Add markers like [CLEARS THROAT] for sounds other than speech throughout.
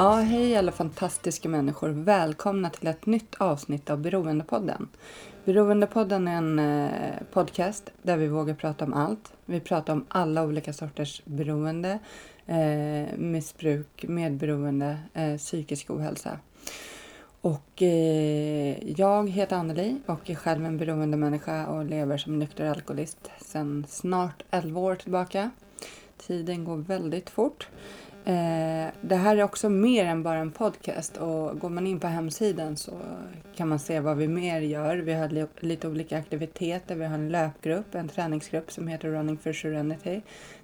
Ja, hej alla fantastiska människor. Välkomna till ett nytt avsnitt av Beroendepodden. Beroendepodden är en eh, podcast där vi vågar prata om allt. Vi pratar om alla olika sorters beroende, eh, missbruk, medberoende, eh, psykisk ohälsa. Och eh, jag heter Anneli och är själv en beroende människa och lever som nykter alkoholist sedan snart 11 år tillbaka. Tiden går väldigt fort. Eh, det här är också mer än bara en podcast och går man in på hemsidan så kan man se vad vi mer gör. Vi har li lite olika aktiviteter. Vi har en löpgrupp, en träningsgrupp som heter Running for Serenity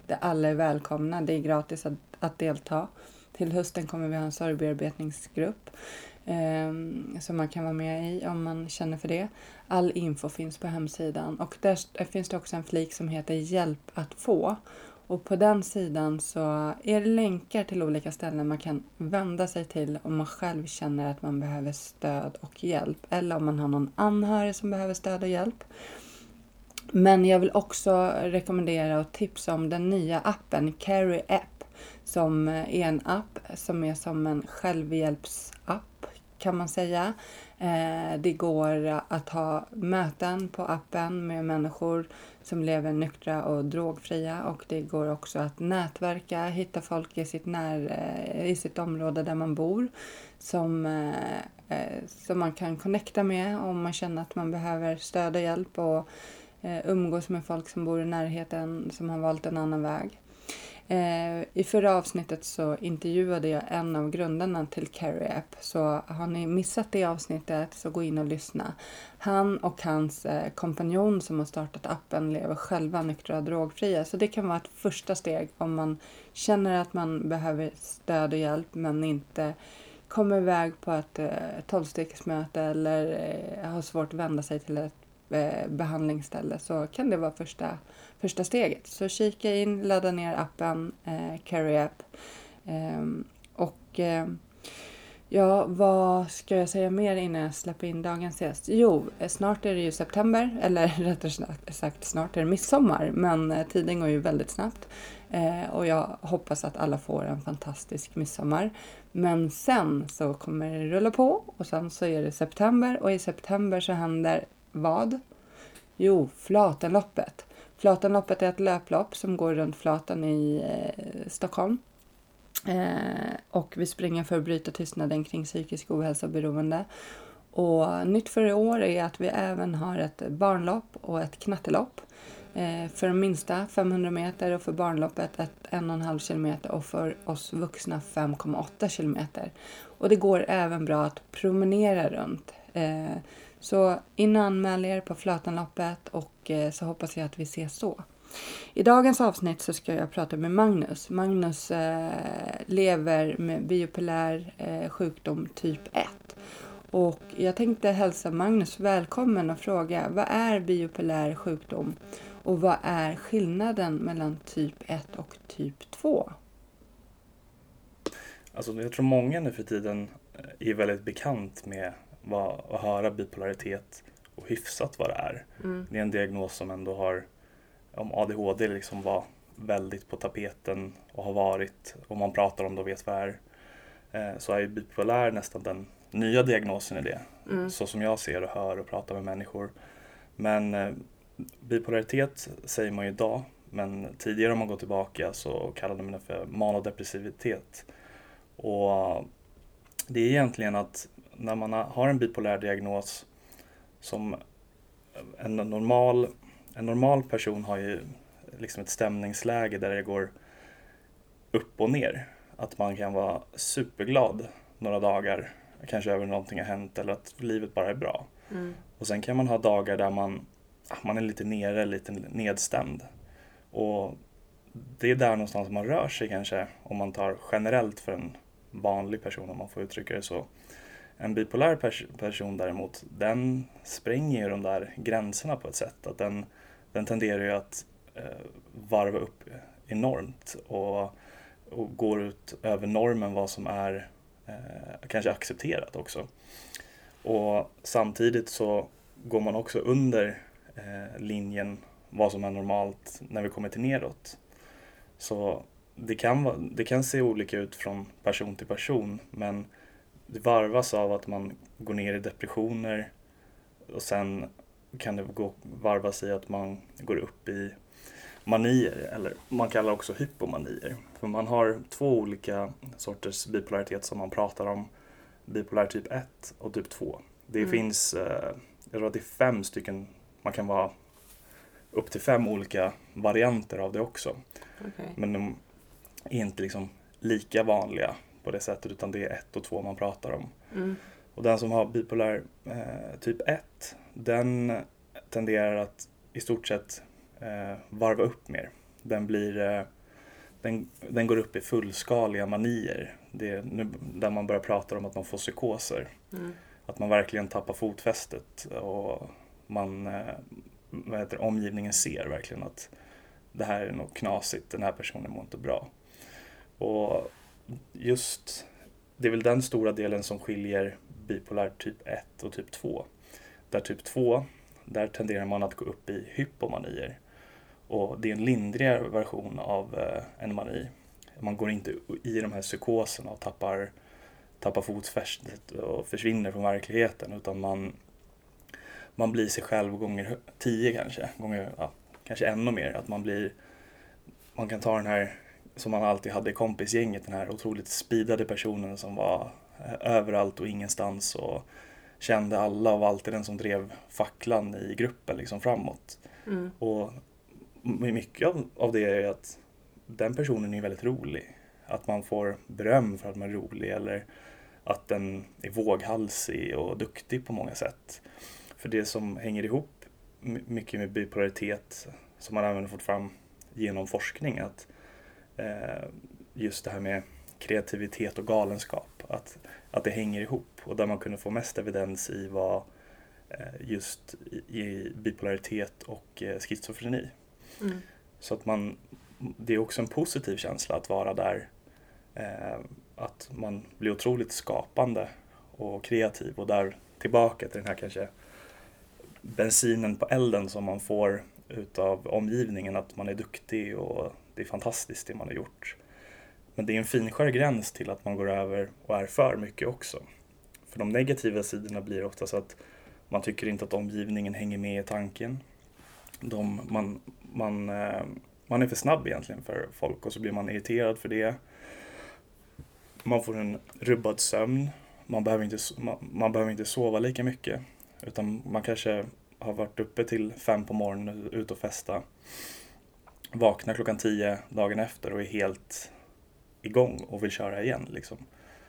där alla är välkomna. Det är gratis att, att delta. Till hösten kommer vi ha en sorgbearbetningsgrupp eh, som man kan vara med i om man känner för det. All info finns på hemsidan och där finns det också en flik som heter Hjälp att få. Och på den sidan så är det länkar till olika ställen man kan vända sig till om man själv känner att man behöver stöd och hjälp. Eller om man har någon anhörig som behöver stöd och hjälp. Men jag vill också rekommendera och tipsa om den nya appen Carry App. Som är en app som är som en självhjälpsapp kan man säga. Eh, det går att ha möten på appen med människor som lever nyktra och drogfria och det går också att nätverka, hitta folk i sitt, när, eh, i sitt område där man bor som, eh, eh, som man kan connecta med om man känner att man behöver stöd och hjälp och umgås med folk som bor i närheten som har valt en annan väg. Eh, I förra avsnittet så intervjuade jag en av grundarna till Carry App. Så har ni missat det avsnittet så gå in och lyssna. Han och hans eh, kompanjon som har startat appen lever själva nyktra och drogfria. Så det kan vara ett första steg om man känner att man behöver stöd och hjälp men inte kommer iväg på ett eh, tolvstegsmöte eller eh, har svårt att vända sig till ett eh, behandlingsställe så kan det vara första första steget. Så kika in, ladda ner appen eh, Carry App. Eh, och eh, ja, vad ska jag säga mer innan jag släpper in dagens gäst? Jo, eh, snart är det ju september, [LAUGHS] eller rättare sagt snart är det midsommar, men eh, tiden går ju väldigt snabbt. Eh, och jag hoppas att alla får en fantastisk midsommar. Men sen så kommer det rulla på och sen så är det september och i september så händer vad? Jo, Flatenloppet. Flatanloppet är ett löplopp som går runt Flatan i eh, Stockholm. Eh, och vi springer för att bryta tystnaden kring psykisk ohälsa och beroende. Och nytt för i år är att vi även har ett barnlopp och ett knattelopp. Eh, för de minsta 500 meter och för barnloppet ett 1,5 kilometer och för oss vuxna 5,8 kilometer. Och det går även bra att promenera runt. Eh, så in och anmäl er på Flötanloppet och eh, så hoppas jag att vi ses så. I dagens avsnitt så ska jag prata med Magnus. Magnus eh, lever med biopolär eh, sjukdom typ 1. Och jag tänkte hälsa Magnus välkommen och fråga vad är biopolär sjukdom och vad är skillnaden mellan typ 1 och typ 2? Alltså, jag tror många nu för tiden är väldigt bekant med vad, att höra bipolaritet och hyfsat vad det är. Mm. Det är en diagnos som ändå har, om ADHD liksom var väldigt på tapeten och har varit, och man pratar om det och vet vad det är, eh, så är ju bipolär nästan den nya diagnosen i det. Mm. Så som jag ser och hör och pratar med människor. Men eh, bipolaritet säger man ju idag, men tidigare om man går tillbaka så kallade man det för manodepressivitet. Och det är egentligen att när man har en bipolär diagnos som en normal, en normal person har ju liksom ett stämningsläge där det går upp och ner. Att man kan vara superglad några dagar, kanske över någonting har hänt eller att livet bara är bra. Mm. Och sen kan man ha dagar där man, man är lite nere, lite nedstämd. Och det är där någonstans man rör sig kanske om man tar generellt för en vanlig person om man får uttrycka det så. En bipolär pers person däremot, den spränger ju de där gränserna på ett sätt. Att den, den tenderar ju att eh, varva upp enormt och, och går ut över normen vad som är eh, kanske accepterat också. Och samtidigt så går man också under eh, linjen vad som är normalt när vi kommer till nedåt. Så det kan, det kan se olika ut från person till person men det varvas av att man går ner i depressioner och sen kan det gå, varvas i att man går upp i manier eller man kallar också hypomanier. För man har två olika sorters bipolaritet som man pratar om. Bipolär typ 1 och typ 2. Det mm. finns, eh, jag tror att det är fem stycken, man kan vara upp till fem olika varianter av det också. Okay. Men de är inte liksom lika vanliga på det sättet utan det är ett och två man pratar om. Mm. Och den som har bipolär eh, typ 1 den tenderar att i stort sett eh, varva upp mer. Den, blir, eh, den, den går upp i fullskaliga manier. Det nu, där man börjar prata om att man får psykoser. Mm. Att man verkligen tappar fotfästet och man, eh, vad heter, omgivningen ser verkligen att det här är något knasigt, den här personen mår inte bra. Och just, det är väl den stora delen som skiljer bipolär typ 1 och typ 2. Där typ 2, där tenderar man att gå upp i hypomanier. Och det är en lindrigare version av eh, en mani. Man går inte i de här psykoserna och tappar, tappar fotfästet och försvinner från verkligheten utan man, man blir sig själv gånger tio kanske, gånger, ja, kanske ännu mer. Att man blir, man kan ta den här som man alltid hade i kompisgänget, den här otroligt speedade personen som var eh, överallt och ingenstans och kände alla och var alltid den som drev facklan i gruppen liksom framåt. Mm. Och mycket av, av det är att den personen är väldigt rolig. Att man får beröm för att man är rolig eller att den är våghalsig och duktig på många sätt. För det som hänger ihop mycket med bipolaritet som man även fått fram genom forskning att just det här med kreativitet och galenskap, att, att det hänger ihop och där man kunde få mest evidens i var eh, just i, i bipolaritet och eh, schizofreni. Mm. Så att man, det är också en positiv känsla att vara där. Eh, att man blir otroligt skapande och kreativ och där tillbaka till den här kanske bensinen på elden som man får utav omgivningen, att man är duktig och det är fantastiskt det man har gjort. Men det är en finskär gräns till att man går över och är för mycket också. För de negativa sidorna blir oftast att man tycker inte att omgivningen hänger med i tanken. De, man, man, eh, man är för snabb egentligen för folk och så blir man irriterad för det. Man får en rubbad sömn. Man behöver inte, man, man behöver inte sova lika mycket. Utan man kanske har varit uppe till fem på morgonen, ute och festa. Vaknar klockan tio dagen efter och är helt igång och vill köra igen. Liksom.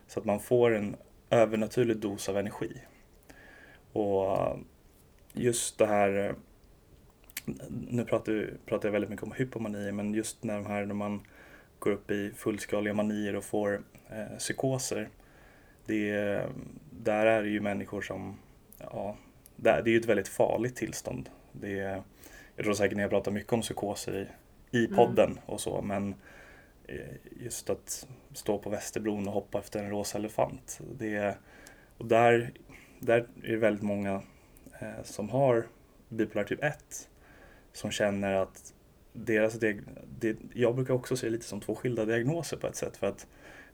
Så att man får en övernaturlig dos av energi. Och just det här nu pratar, pratar jag väldigt mycket om hypomanier, men just när, de här, när man går upp i fullskaliga manier och får eh, psykoser, det, där är det ju människor som, ja, det är ju ett väldigt farligt tillstånd. Det jag tror säkert ni har pratat mycket om psykoser i, i mm. podden mm. och så, men eh, just att stå på Västerbron och hoppa efter en rosa elefant. Det, och där, där är det väldigt många eh, som har bipolär typ 1 som känner att deras det, det, jag brukar också se lite som två skilda diagnoser på ett sätt för att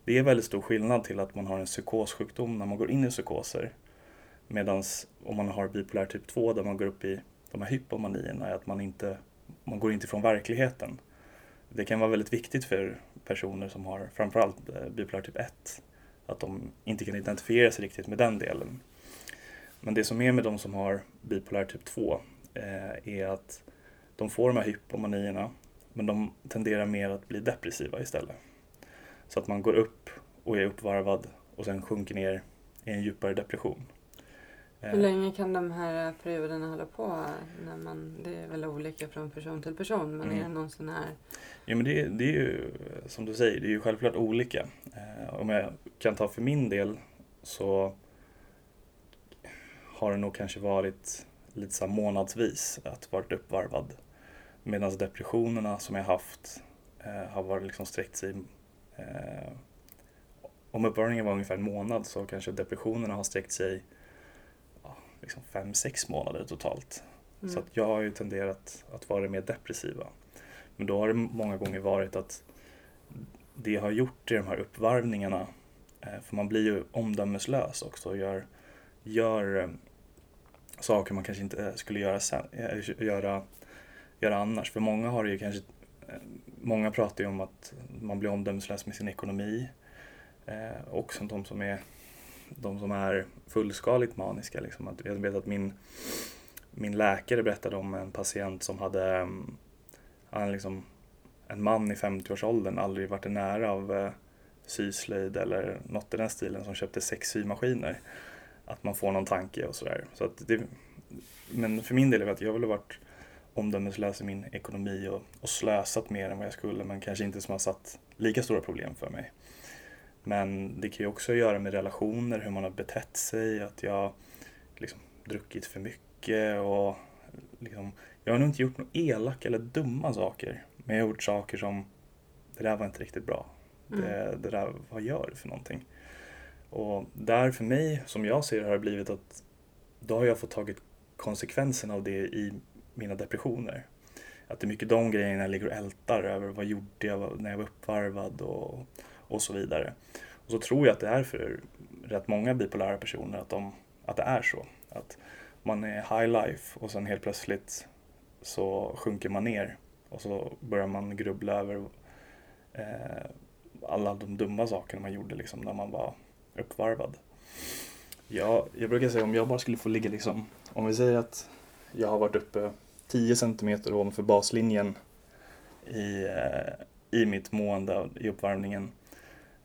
det är väldigt stor skillnad till att man har en psykossjukdom när man går in i psykoser. Medan om man har bipolär typ 2 där man går upp i de här hypomanierna är att man inte man går inte ifrån verkligheten. Det kan vara väldigt viktigt för personer som har framförallt eh, bipolär typ 1 att de inte kan identifiera sig riktigt med den delen. Men det som är med de som har bipolär typ 2 eh, är att de får de här hypomanierna men de tenderar mer att bli depressiva istället. Så att man går upp och är uppvarvad och sen sjunker ner i en djupare depression. Eh, Hur länge kan de här perioderna hålla på? När man, det är väl olika från person till person, men Mm. är det någon sån här... Ja men det, det är ju som du säger, det är ju självklart olika. Eh, om jag kan ta för min del så har det nog kanske varit lite så månadsvis att varit uppvarvad. Medan depressionerna som jag haft eh, har varit liksom sträckt sig eh, om uppvärmningen var ungefär en månad så kanske depressionerna har sträckt sig liksom fem, sex månader totalt. Mm. Så att jag har ju tenderat att vara mer depressiva. Men då har det många gånger varit att det jag har gjort i de här uppvarvningarna, eh, för man blir ju omdömeslös också och gör, gör eh, saker man kanske inte skulle göra, sen, eh, göra, göra annars. För många har ju kanske, eh, många pratar ju om att man blir omdömeslös med sin ekonomi. Eh, och som de som är, de som är fullskaligt maniska. Liksom. Att jag vet att min, min läkare berättade om en patient som hade mm, han liksom, en man i 50-årsåldern aldrig varit nära av eh, syslöjd eller något i den stilen som köpte sex symaskiner. Att man får någon tanke och sådär. Så att det, men för min del är det att jag ville varit omdömeslös i min ekonomi och, och slösat mer än vad jag skulle men kanske inte som har satt lika stora problem för mig. Men det kan ju också göra med relationer, hur man har betett sig, att jag liksom druckit för mycket och liksom, jag har nog inte gjort några elaka eller dumma saker. Men jag har gjort saker som, det där var inte riktigt bra. Det, det där, vad gör du för någonting? Och där för mig, som jag ser det, har det blivit att då har jag fått tagit konsekvenserna av det i mina depressioner. Att det är mycket de grejerna jag ligger och ältar över. Vad gjorde jag när jag var uppvarvad och, och så vidare. Och så tror jag att det är för rätt många bipolära personer att, de, att det är så. Att man är high life och sen helt plötsligt så sjunker man ner och så börjar man grubbla över eh, alla de dumma sakerna man gjorde liksom när man var uppvarvad. Ja, jag brukar säga om jag bara skulle få ligga liksom, om vi säger att jag har varit uppe 10 centimeter ovanför baslinjen i, eh, i mitt mående i uppvärmningen.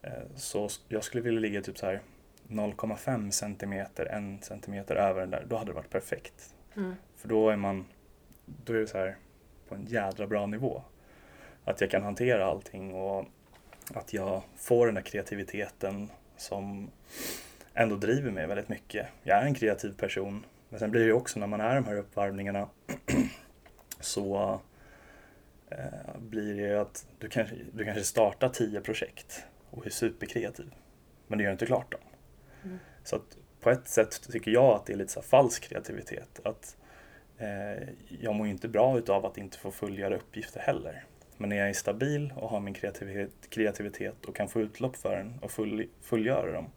Eh, så jag skulle vilja ligga typ så här 0,5 centimeter, 1 centimeter över den där. Då hade det varit perfekt. Mm. För då är man, då är det så här på en jädra bra nivå. Att jag kan hantera allting och att jag får den där kreativiteten som ändå driver mig väldigt mycket. Jag är en kreativ person. Men sen blir det ju också när man är de här uppvarvningarna [CLEARS THROAT] så eh, blir det ju att du kanske, du kanske startar tio projekt och är superkreativ. Men du gör inte klart dem. Mm. Så att på ett sätt tycker jag att det är lite så falsk kreativitet. Att eh, jag mår ju inte bra utav att inte få fullgöra uppgifter heller. Men när jag är stabil och har min kreativitet, kreativitet och kan få utlopp för den och full, fullgöra dem.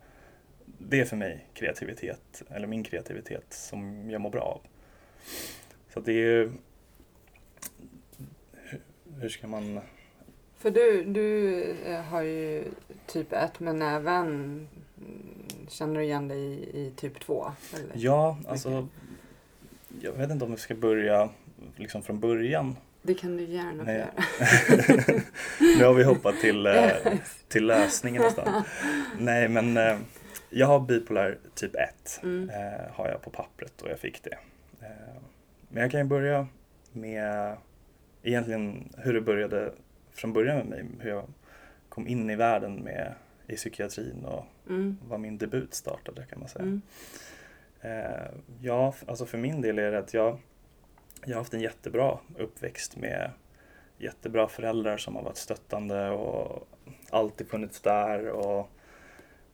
Det är för mig kreativitet, eller min kreativitet som jag mår bra av. Så det är ju... Hur ska man... För du, du eh, har ju typ 1 men även mm, känner du igen dig i, i typ 2? Eller? Ja, alltså... Jag vet inte om vi ska börja liksom från början. Det kan du gärna få Nej. göra. [LAUGHS] nu har vi hoppat till, eh, till lösningen nästan. Nej, men eh, jag har bipolär typ 1. Mm. Har jag på pappret och jag fick det. Men jag kan ju börja med egentligen hur det började från början med mig. Hur jag kom in i världen med i psykiatrin och Mm. var min debut startade kan man säga. Mm. Eh, ja, alltså för min del är det att jag, jag har haft en jättebra uppväxt med jättebra föräldrar som har varit stöttande och alltid funnits där. Och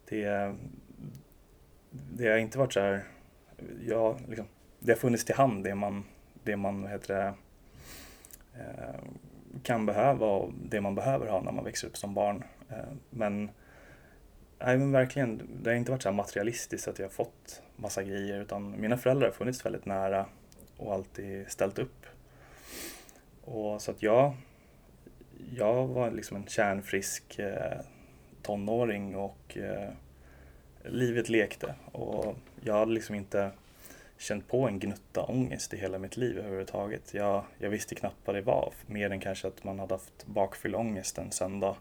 det, det har inte varit så här, ja, liksom, det har funnits till hand det man, det man heter det, eh, kan behöva och det man behöver ha när man växer upp som barn. Eh, men Nej men verkligen, det har inte varit så här materialistiskt att jag har fått massa grejer utan mina föräldrar har funnits väldigt nära och alltid ställt upp. Och så att jag, jag var liksom en kärnfrisk eh, tonåring och eh, livet lekte och jag hade liksom inte känt på en gnutta ångest i hela mitt liv överhuvudtaget. Jag, jag visste knappt vad det var, mer än kanske att man hade haft bakfylleångest en söndag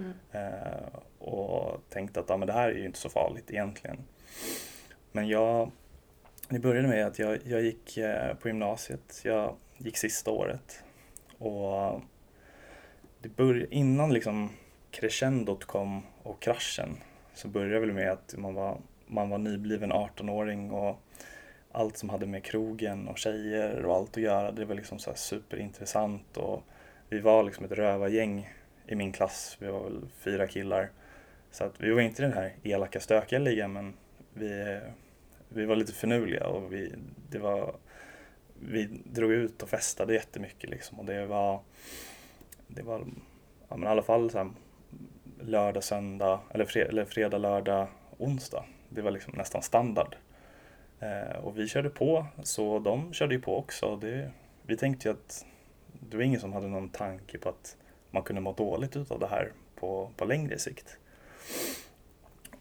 Mm. Eh, och tänkte att ja, men det här är ju inte så farligt egentligen. Men jag, det började med att jag, jag gick eh, på gymnasiet. Jag gick sista året. Och det började, innan liksom crescendot kom och kraschen så började det väl med att man var, man var nybliven 18-åring och allt som hade med krogen och tjejer och allt att göra, det var liksom så superintressant och vi var liksom ett rövargäng i min klass, vi var väl fyra killar. Så att vi var inte den här elaka stökiga ligan men vi, vi var lite finurliga och vi, det var, vi drog ut och festade jättemycket liksom och det var, det var ja, men i alla fall så här, lördag, söndag eller, fred, eller fredag, lördag, onsdag. Det var liksom nästan standard. Eh, och vi körde på, så de körde ju på också. Det, vi tänkte ju att det var ingen som hade någon tanke på att man kunde må dåligt utav det här på, på längre sikt.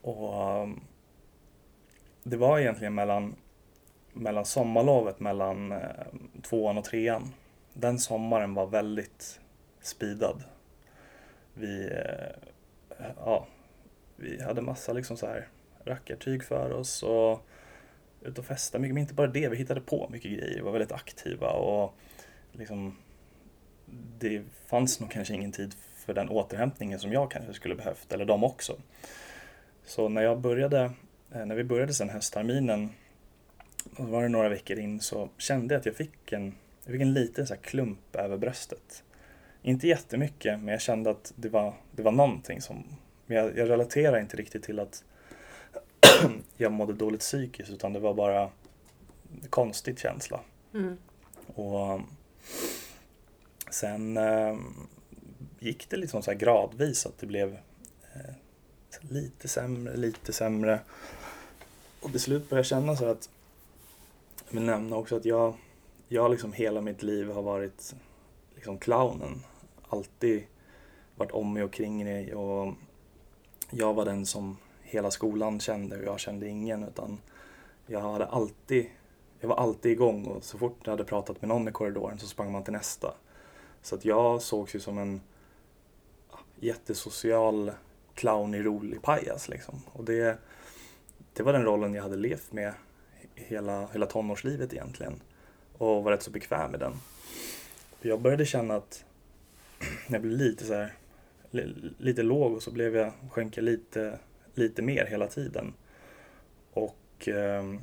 Och ehm, det var egentligen mellan, mellan sommarlovet mellan eh, tvåan och trean. Den sommaren var väldigt speedad. Vi, eh, ja, vi hade massa liksom så här rackartyg för oss och ut och festa mycket. Men inte bara det, vi hittade på mycket grejer. Vi var väldigt aktiva och liksom det fanns nog kanske ingen tid för den återhämtningen som jag kanske skulle behövt, eller de också. Så när jag började, eh, när vi började sen höstterminen, och var det några veckor in, så kände jag att jag fick en, jag fick en liten så klump över bröstet. Inte jättemycket, men jag kände att det var, det var någonting som, men jag, jag relaterar inte riktigt till att [CLEARS THROAT] jag mådde dåligt psykiskt, utan det var bara en konstig känsla. Mm. Och Sen eh, gick det liksom så gradvis att det blev eh, lite sämre, lite sämre. Och till slut började jag känna så att, jag vill nämna också att jag, jag liksom hela mitt liv har varit liksom clownen. Alltid varit om mig och kring mig och jag var den som hela skolan kände och jag kände ingen utan jag hade alltid, jag var alltid igång och så fort jag hade pratat med någon i korridoren så sprang man till nästa. Så att jag sågs ju som en jättesocial, clownig, rolig pajas liksom. Och det, det var den rollen jag hade levt med hela, hela tonårslivet egentligen. Och var rätt så bekväm med den. Jag började känna att [CLEARS THROAT] jag blev lite så här, lite låg och så blev jag, sjönk jag lite, lite mer hela tiden. Och eh,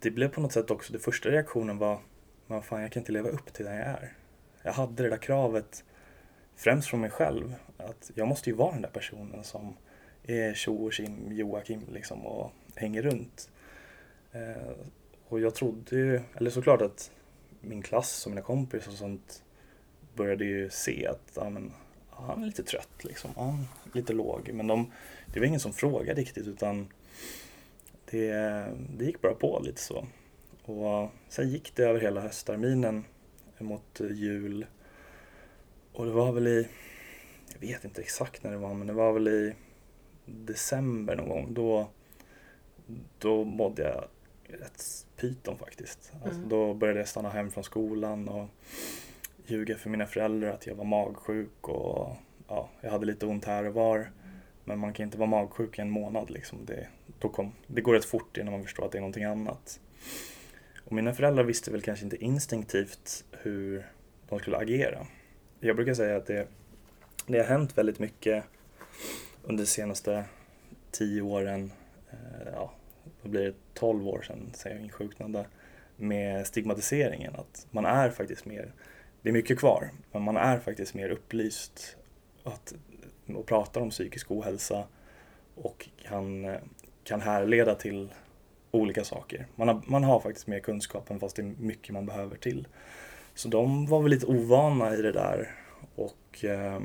det blev på något sätt också, den första reaktionen var, vad fan jag kan inte leva upp till den jag är jag hade det där kravet främst från mig själv. Att jag måste ju vara den där personen som är tjo och kim, Joakim liksom och hänger runt. Eh, och jag trodde ju, eller såklart att min klass och mina kompisar och sånt började ju se att ja, men, han är lite trött liksom, ja, lite låg. Men de, det var ingen som frågade riktigt utan det, det gick bara på lite så. Och sen gick det över hela höstterminen mot jul. Och det var väl i, jag vet inte exakt när det var, men det var väl i december någon gång. Då, då mådde jag rätt pyton faktiskt. Alltså, mm. Då började jag stanna hem från skolan och ljuga för mina föräldrar att jag var magsjuk och ja, jag hade lite ont här och var. Men man kan inte vara magsjuk i en månad liksom. Det, då kom, det går rätt fort innan man förstår att det är någonting annat. Och mina föräldrar visste väl kanske inte instinktivt hur de skulle agera. Jag brukar säga att det, det har hänt väldigt mycket under de senaste tio åren, eh, ja, då blir det tolv år sedan säger jag insjuknade, med stigmatiseringen. Att man är faktiskt mer, det är mycket kvar, men man är faktiskt mer upplyst att, och pratar om psykisk ohälsa och kan, kan härleda till olika saker. Man har, man har faktiskt mer kunskap än fast det är mycket man behöver till. Så de var väl lite ovana i det där och eh,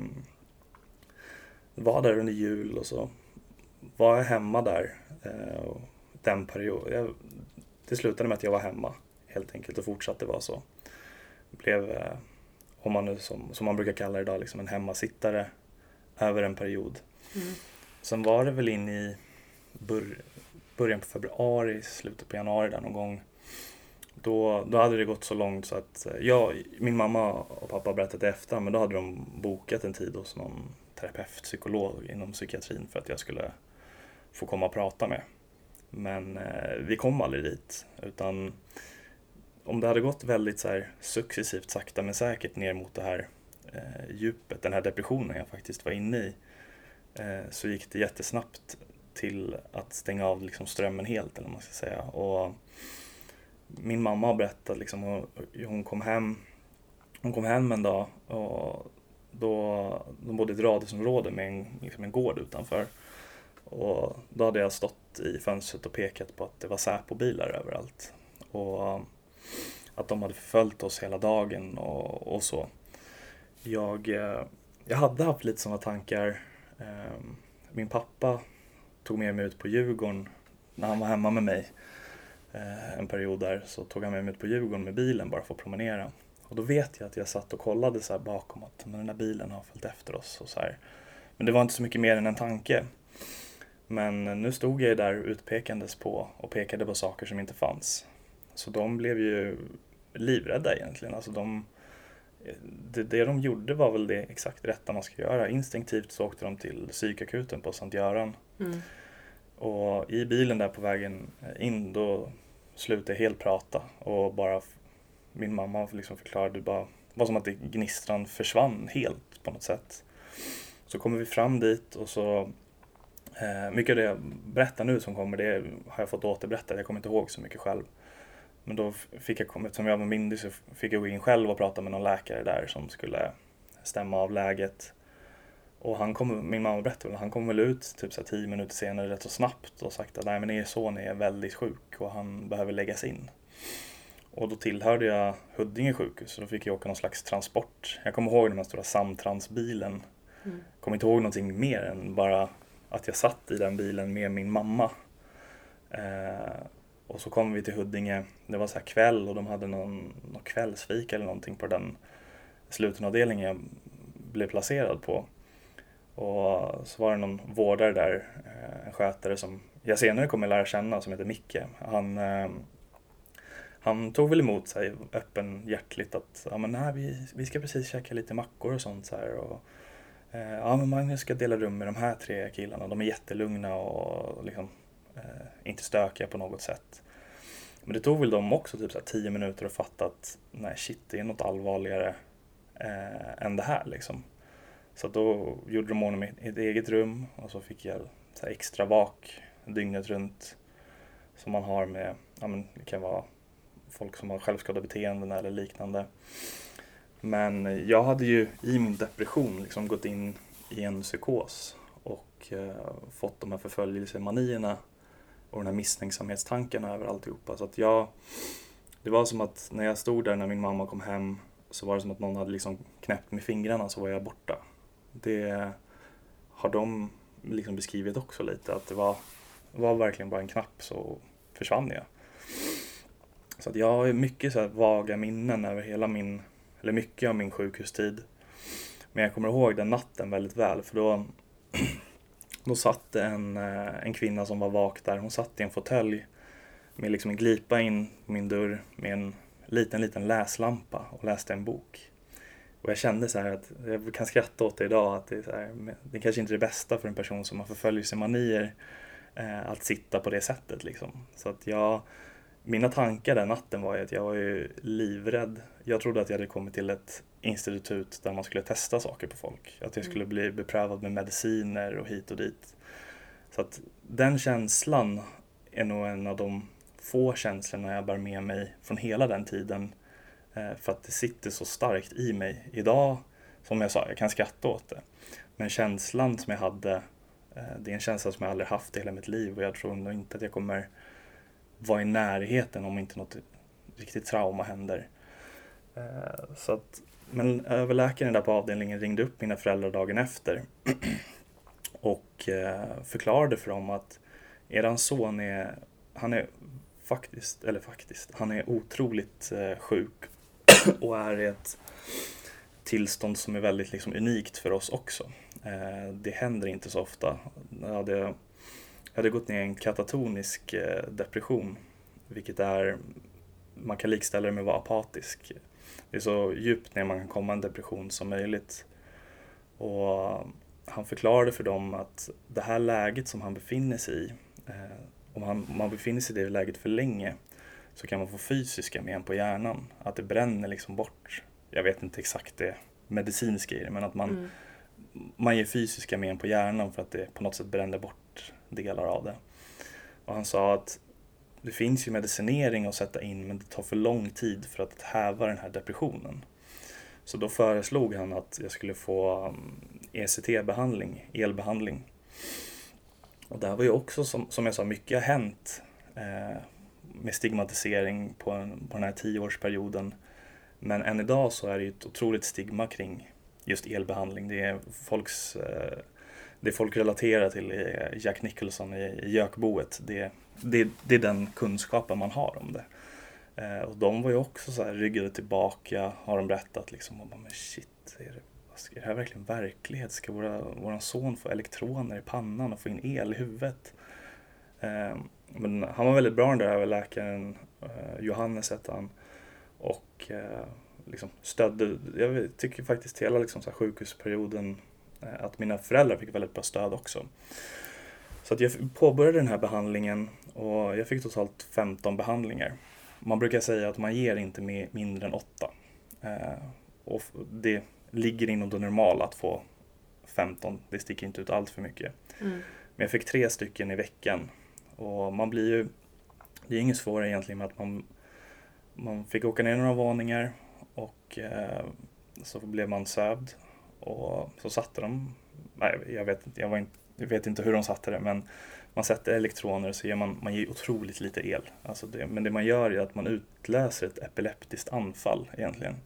var där under jul och så var jag hemma där eh, den perioden. det slutade med att jag var hemma helt enkelt och fortsatte vara så. Blev, eh, om man nu som, som man brukar kalla det idag, liksom en hemmasittare över en period. Mm. Sen var det väl in i bör, början på februari, slutet på januari där någon gång. Då, då hade det gått så långt så att eh, jag, min mamma och pappa berättade efter men då hade de bokat en tid hos någon terapeut, psykolog inom psykiatrin för att jag skulle få komma och prata med. Men eh, vi kom aldrig dit. Utan om det hade gått väldigt så här, successivt, sakta men säkert ner mot det här eh, djupet, den här depressionen jag faktiskt var inne i, eh, så gick det jättesnabbt till att stänga av liksom, strömmen helt, eller vad man ska säga. Och min mamma har berättat, liksom, hon, hon kom hem hon kom hem en dag och då, de bodde i ett radhusområde med en, liksom en gård utanför. Och då hade jag stått i fönstret och pekat på att det var Säpo-bilar överallt. Och att de hade förföljt oss hela dagen och, och så. Jag, eh, jag hade haft lite sådana tankar. Ehm, min pappa tog med mig ut på Djurgården när han var hemma med mig. Eh, en period där så tog han med mig ut på Djurgården med bilen bara för att promenera. Och då vet jag att jag satt och kollade så bakom att men den där bilen har följt efter oss. Och så här. Men det var inte så mycket mer än en tanke. Men nu stod jag där utpekandes på och pekade på saker som inte fanns. Så de blev ju livrädda egentligen. Alltså de, det, det de gjorde var väl det exakt rätta man ska göra. Instinktivt så åkte de till psykakuten på Sankt Göran. Mm. Och i bilen där på vägen in då slutade jag helt prata och bara min mamma liksom förklarade bara, var som att det gnistran försvann helt på något sätt. Så kommer vi fram dit och så eh, mycket av det jag berättar nu som kommer, det har jag fått återberätta. Jag kommer inte ihåg så mycket själv. Men då fick jag, eftersom jag var myndig så fick jag gå in själv och prata med någon läkare där som skulle stämma av läget. Och han kom, min mamma berättade han kom väl ut typ så tio minuter senare rätt så snabbt och sagt att nej men er son är väldigt sjuk och han behöver läggas in. Och då tillhörde jag Huddinge sjukhus så då fick jag åka någon slags transport. Jag kommer ihåg den här stora Samtransbilen. Mm. Kommer inte ihåg någonting mer än bara att jag satt i den bilen med min mamma. Eh, och så kom vi till Huddinge. Det var så här kväll och de hade någon, någon kvällsfika eller någonting på den slutenavdelningen jag blev placerad på. Och så var det någon vårdare där, eh, en skötare som jag senare kommer lära känna som heter Micke. Han eh, han tog väl emot sig öppenhjärtligt att ja, men nej, vi, vi ska precis käka lite mackor och sånt så här. Och, eh, ja, men Magnus ska dela rum med de här tre killarna. De är jättelugna och liksom, Eh, inte stökiga på något sätt. Men det tog väl dem också typ så här, tio minuter att fatta att nej shit, det är något allvarligare eh, än det här liksom. Så då gjorde de ordning med ett eget rum och så fick jag så extra vak dygnet runt. Som man har med, ja men det kan vara folk som har självskadebeteenden eller liknande. Men jag hade ju i min depression liksom gått in i en psykos och eh, fått de här förföljelsemanierna och den här misstänksamhetstanken över alltihopa. Så att jag, det var som att när jag stod där när min mamma kom hem så var det som att någon hade liksom knäppt med fingrarna så var jag borta. Det har de liksom beskrivit också lite, att det var, var verkligen bara en knapp så försvann jag. Så att jag har mycket så vaga minnen över hela min, eller mycket av min sjukhustid. Men jag kommer ihåg den natten väldigt väl för då, då satt en, eh, en kvinna som var vak där. Hon satt i en fåtölj med liksom en glipa in på min dörr med en liten, liten läslampa och läste en bok. Och jag kände så här att, jag kan skratta åt det idag, att det är, så här, det kanske inte är det bästa för en person som har förföljelsemanier eh, att sitta på det sättet liksom. Så att jag mina tankar den natten var ju att jag var ju livrädd. Jag trodde att jag hade kommit till ett institut där man skulle testa saker på folk. Att jag skulle mm. bli beprövad med mediciner och hit och dit. Så att den känslan är nog en av de få känslorna jag bär med mig från hela den tiden. Eh, för att det sitter så starkt i mig. Idag, som jag sa, jag kan skratta åt det. Men känslan som jag hade, eh, det är en känsla som jag aldrig haft i hela mitt liv och jag tror nog inte att jag kommer vara i närheten om inte något riktigt trauma händer. Eh, så att, men överläkaren där på avdelningen ringde upp mina föräldrar dagen efter [CLEARS THROAT] och eh, förklarade för dem att eran son är, han är faktiskt, eller faktiskt, han är otroligt eh, sjuk [CLEARS THROAT] och är i ett tillstånd som är väldigt liksom, unikt för oss också. Eh, det händer inte så ofta. Jag hade jag hade gått ner i en katatonisk depression, vilket är, man kan likställa det med att vara apatisk. Det är så djupt ner man kan komma en depression som möjligt. Och han förklarade för dem att det här läget som han befinner sig i, eh, om man, om man befinner sig i det läget för länge så kan man få fysiska men på hjärnan. Att det bränner liksom bort, jag vet inte exakt det medicinska i det, men att man, mm. man ger fysiska men på hjärnan för att det på något sätt bränner bort delar av det. Och han sa att det finns ju medicinering att sätta in men det tar för lång tid för att häva den här depressionen. Så då föreslog han att jag skulle få mm, ECT-behandling, elbehandling. Och där var ju också, som, som jag sa, mycket har hänt eh, med stigmatisering på, en, på den här tioårsperioden. Men än idag så är det ju ett otroligt stigma kring just elbehandling. Det är folks eh, det folk relaterar till är Jack Nicholson i, i Gökboet. Det, det, det är den kunskapen man har om det. Eh, och de var ju också så här ryggade tillbaka, har de berättat liksom. Och bara, men shit, är det, är det här verkligen verklighet? Ska våra, våran son få elektroner i pannan och få in el i huvudet? Eh, men han var väldigt bra den där läkaren, eh, Johannes hette han. Och eh, liksom stödde, jag tycker faktiskt hela liksom, så här, sjukhusperioden Eh, att mina föräldrar fick väldigt bra stöd också. Så jag påbörjade den här behandlingen och jag fick totalt 15 behandlingar. Man brukar säga att man ger inte mindre än 8. Eh, och det ligger inom det normala att få 15, det sticker inte ut allt för mycket. Mm. Men jag fick tre stycken i veckan. Och man blir ju, det är inget svårare egentligen med att man, man fick åka ner några våningar och eh, så blev man sövd och så satte de, nej, jag, vet, jag, var inte, jag vet inte hur de satte det, men man sätter elektroner så ger man, man ger otroligt lite el. Alltså det, men det man gör är att man utlöser ett epileptiskt anfall egentligen.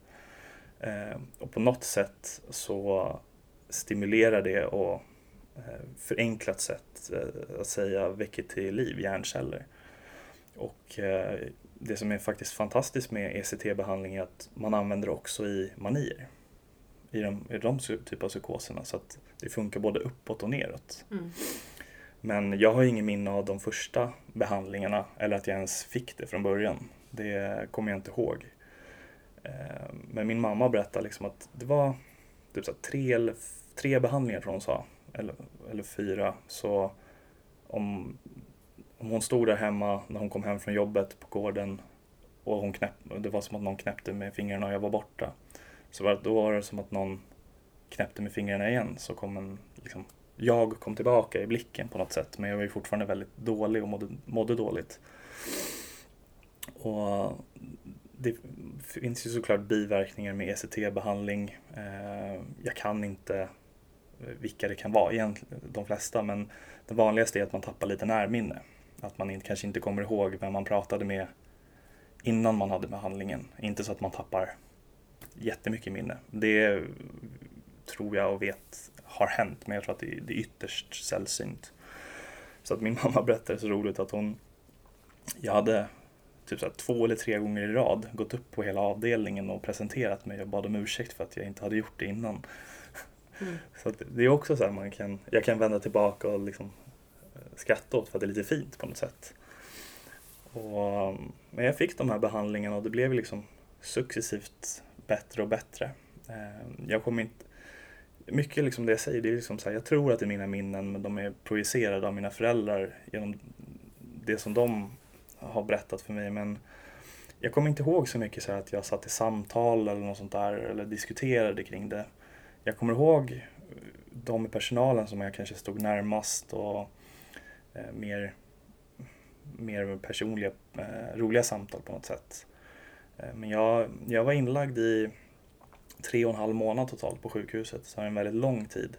Eh, och på något sätt så stimulerar det och eh, förenklat sätt eh, att säga väcker till liv hjärnceller. Och eh, det som är faktiskt fantastiskt med ECT-behandling är att man använder det också i manier i de, i de typer av psykoserna så att det funkar både uppåt och neråt. Mm. Men jag har ingen minne av de första behandlingarna eller att jag ens fick det från början. Det kommer jag inte ihåg. Eh, men min mamma berättade liksom att det var typ så tre, eller, tre behandlingar tror hon sa, eller, eller fyra. Så om, om hon stod där hemma när hon kom hem från jobbet på gården och hon knäpp, det var som att någon knäppte med fingrarna och jag var borta. Så var, då var det som att någon knäppte med fingrarna igen så kom en, liksom, jag kom tillbaka i blicken på något sätt men jag var ju fortfarande väldigt dålig och mådde, mådde dåligt. Och det finns ju såklart biverkningar med ECT-behandling. Eh, jag kan inte vilka det kan vara, egentligen de flesta, men det vanligaste är att man tappar lite närminne. Att man kanske inte kommer ihåg vem man pratade med innan man hade behandlingen. Inte så att man tappar jättemycket minne. Det tror jag och vet har hänt, men jag tror att det är, ytterst sällsynt. Så att min [LAUGHS] mamma berättade så roligt att hon, jag hade typ så två eller tre gånger i rad gått upp på hela avdelningen och presenterat mig och bad om ursäkt för att jag inte hade gjort det innan. Mm. [LAUGHS] Så det är också så här man kan, jag kan vända tillbaka och liksom eh, skratta åt för att det är lite fint på något sätt. Och, men jag fick de här behandlingarna och det blev liksom successivt bättre och bättre. Eh, jag kommer inte... Mycket liksom det jag säger, det är liksom så här, jag tror att det är mina minnen men de är projicerade av mina föräldrar genom det som de har berättat för mig. Men jag kommer inte ihåg så mycket så att jag satt i samtal eller något sånt där eller diskuterade kring det. Jag kommer ihåg eh, de i personalen som jag kanske stod närmast och eh, mer, mer personliga, eh, roliga samtal på något sätt. Eh, men jag, jag var inlagd i tre och en halv månad totalt på sjukhuset, så en väldigt lång tid.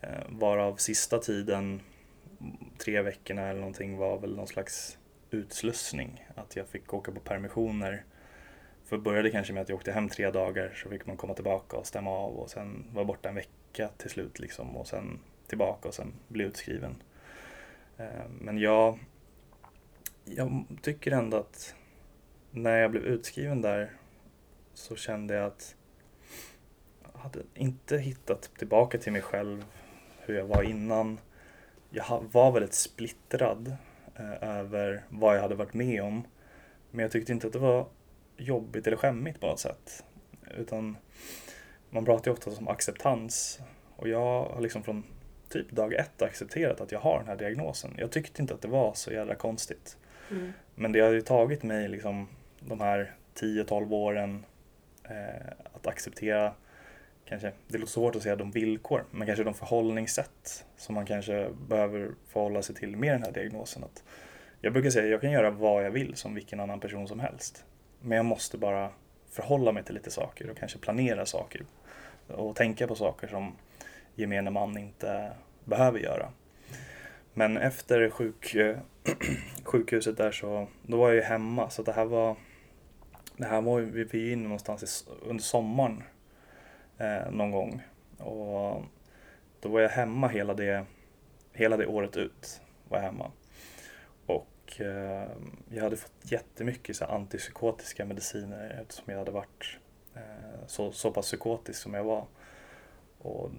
Eh, varav sista tiden, tre veckorna eller någonting, var väl någon slags utslussning. Att jag fick åka på permissioner. För det började kanske med att jag åkte hem tre dagar, så fick man komma tillbaka och stämma av och sen var borta en vecka till slut liksom och sen tillbaka och sen bli utskriven. Eh, men jag, jag tycker ändå att när jag blev utskriven där så kände jag att jag hade inte hittat tillbaka till mig själv hur jag var innan. Jag var väldigt splittrad eh, över vad jag hade varit med om. Men jag tyckte inte att det var jobbigt eller skämmigt på något sätt. Utan man pratar ju ofta om acceptans. Och jag har liksom från typ dag ett accepterat att jag har den här diagnosen. Jag tyckte inte att det var så jävla konstigt. Mm. Men det har ju tagit mig liksom de här 10-12 åren eh, att acceptera kanske, det låter svårt att säga de villkor, men kanske de förhållningssätt som man kanske behöver förhålla sig till med den här diagnosen. Att jag brukar säga att jag kan göra vad jag vill som vilken annan person som helst. Men jag måste bara förhålla mig till lite saker och kanske planera saker och tänka på saker som gemene man inte behöver göra. Men efter sjuk, [CLEARS THROAT] sjukhuset där så, då var jag ju hemma så det här var, det här var vi var inne någonstans i, under sommaren eh, någon gång. Och då var jag hemma hela det, hela det året ut. Var jag hemma. Och eh, jag hade fått jättemycket så antipsykotiska mediciner eftersom jag hade varit eh, så, så pass psykotisk som jag var. Och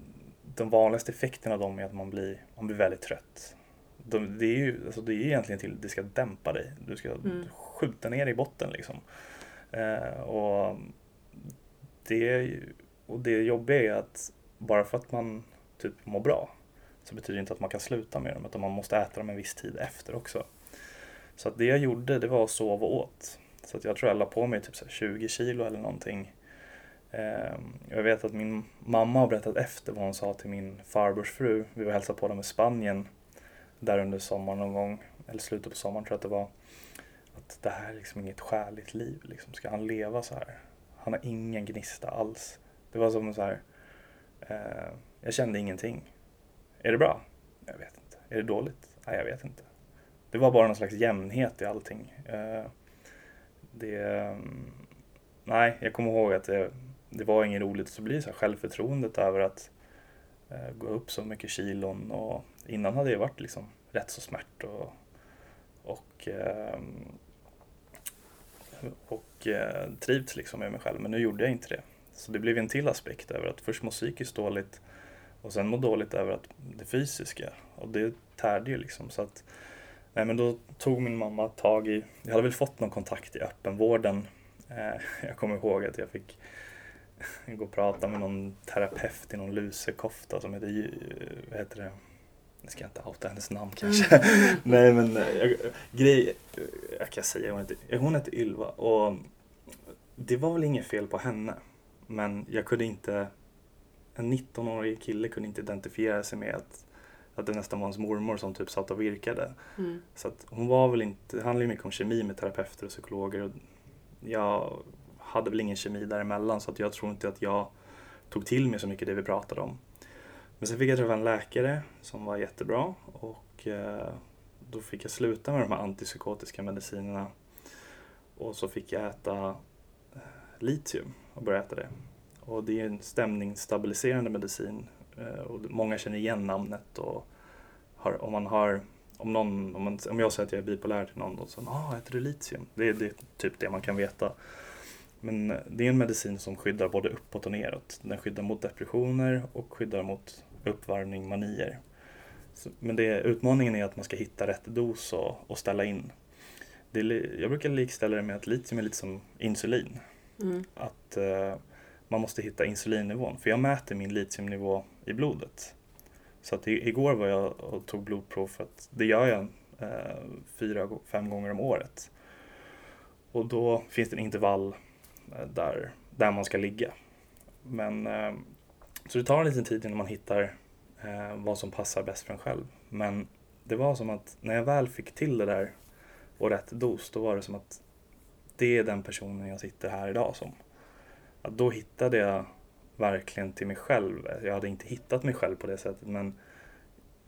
de vanligaste effekterna av dem är att man blir, man blir väldigt trött. De, det, är ju, alltså det är egentligen till det ska dämpa dig. Du ska Mm. skjuta ner i botten liksom. Eh, och, det, och det jobbiga är att bara för att man typ mår bra så betyder det inte att man kan sluta med dem utan man måste äta dem en viss tid efter också. Så att det jag gjorde det var att sova och åt. Så att jag tror jag la på mig typ 20 kilo eller någonting. Eh, Jag vet att min mamma har berättat efter vad hon sa till min farbrors fru. Vi var hälsade på dem i Spanien där under sommaren någon gång, eller slutet på sommaren tror jag att det var. Att det här är liksom inget skäligt liv. Liksom. Ska han leva så här? Han har ingen gnista alls. Det var som så här. Eh, jag kände ingenting. Är det bra? Jag vet inte. Är det dåligt? Nej, jag vet inte. Det var bara någon slags jämnhet i allting. Eh, det, mm, nej, jag kommer ihåg att det, det var inget roligt. Så blir så här självförtroendet över att eh, gå upp så mycket kilon. Och innan hade jag varit liksom rätt så smärt och, och, eh, och eh, trivts liksom med mig själv. Men nu gjorde jag inte det. Så det blev en till aspekt över att först må psykiskt dåligt och sen må dåligt över att det fysiska. Och det tärde ju liksom. Så att, nej men då tog min mamma tag i, jag hade väl fått någon kontakt i öppenvården. Eh, [LAUGHS] jag kommer ihåg att jag fick gå och prata med någon terapeut i någon lusekofta som heter, heter det? Jag ska inte outa hennes namn kanske. [LAUGHS] Nej men eh, jag, grej, jag kan säga hon heter, hon heter Ylva och det var väl inget fel på henne. Men jag kunde inte, en 19-årig kille kunde inte identifiera sig med att, att det nästan var hans mormor som typ satt och virkade. Mm. Så att hon var väl inte, det handlar ju mycket om kemi med terapeuter och psykologer. Och jag hade väl ingen kemi däremellan så att jag tror inte att jag tog till mig så mycket det vi pratade om. Men sen fick jag träffa en läkare som var jättebra och eh, då fick jag sluta med de här antipsykotiska medicinerna. Och så fick jag äta eh, litium och börja äta det. Och det är en stämningsstabiliserande medicin eh, och många känner igen namnet och har, om man har om, någon, om, man, om jag säger att jag är bipolär till någon då säger ah, äter du litium? Det är, det är typ det man kan veta. Men det är en medicin som skyddar både uppåt och neråt. Den skyddar mot depressioner och skyddar mot uppvärmning, manier. Så, men det, utmaningen är att man ska hitta rätt dos och, och ställa in. Det jag brukar likställa det med att litium är lite som insulin. Mm. Att eh, man måste hitta insulinnivån. För jag mäter min litiumnivå i blodet. Så att i, igår var jag och tog blodprov för att det gör jag eh, fyra, fem gånger om året. Och då finns det en intervall eh, där, där man ska ligga. Men, eh, så det tar en liten tid innan man hittar eh, vad som passar bäst för en själv. Men det var som att när jag väl fick till det där och rätt dos, då var det som att det är den personen jag sitter här idag som. Att då hittade jag verkligen till mig själv. Jag hade inte hittat mig själv på det sättet men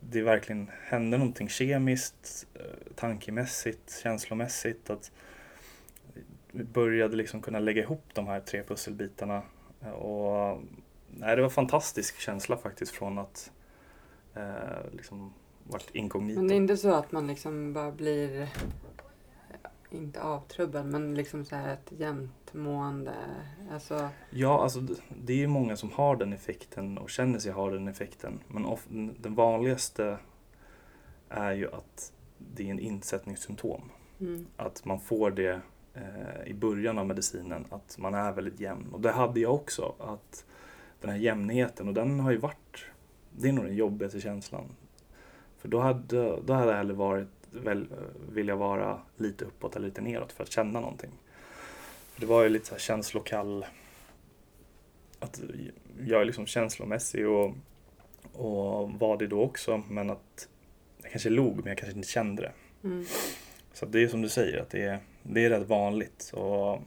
det verkligen hände någonting kemiskt, eh, tankemässigt, känslomässigt. Att vi började liksom kunna lägga ihop de här tre pusselbitarna. Och, nej, det var en fantastisk känsla faktiskt från att eh, liksom varit inkognito. Men det är inte så att man liksom bara blir, eh, inte avtrubbad, men liksom så här ett jämnt mående. Alltså, Ja, alltså det är ju många som har den effekten och känner sig ha den effekten. Men of, den vanligaste är ju att det är en insättningssymptom. mm, Att man får det eh, i början av medicinen, att man är väldigt jämn. Och det hade jag också, att den här jämnheten, och den har ju varit det är nog den jobbigaste känslan. För då hade, då hade jag hellre varit, väl, vilja vara lite uppåt eller lite neråt för att känna någonting. Det var ju lite så här känslokall, att jag är liksom känslomässig och, och var det då också men att jag kanske log men jag kanske inte kände det. Mm. Så det är som du säger, att det är, det är rätt vanligt. Och,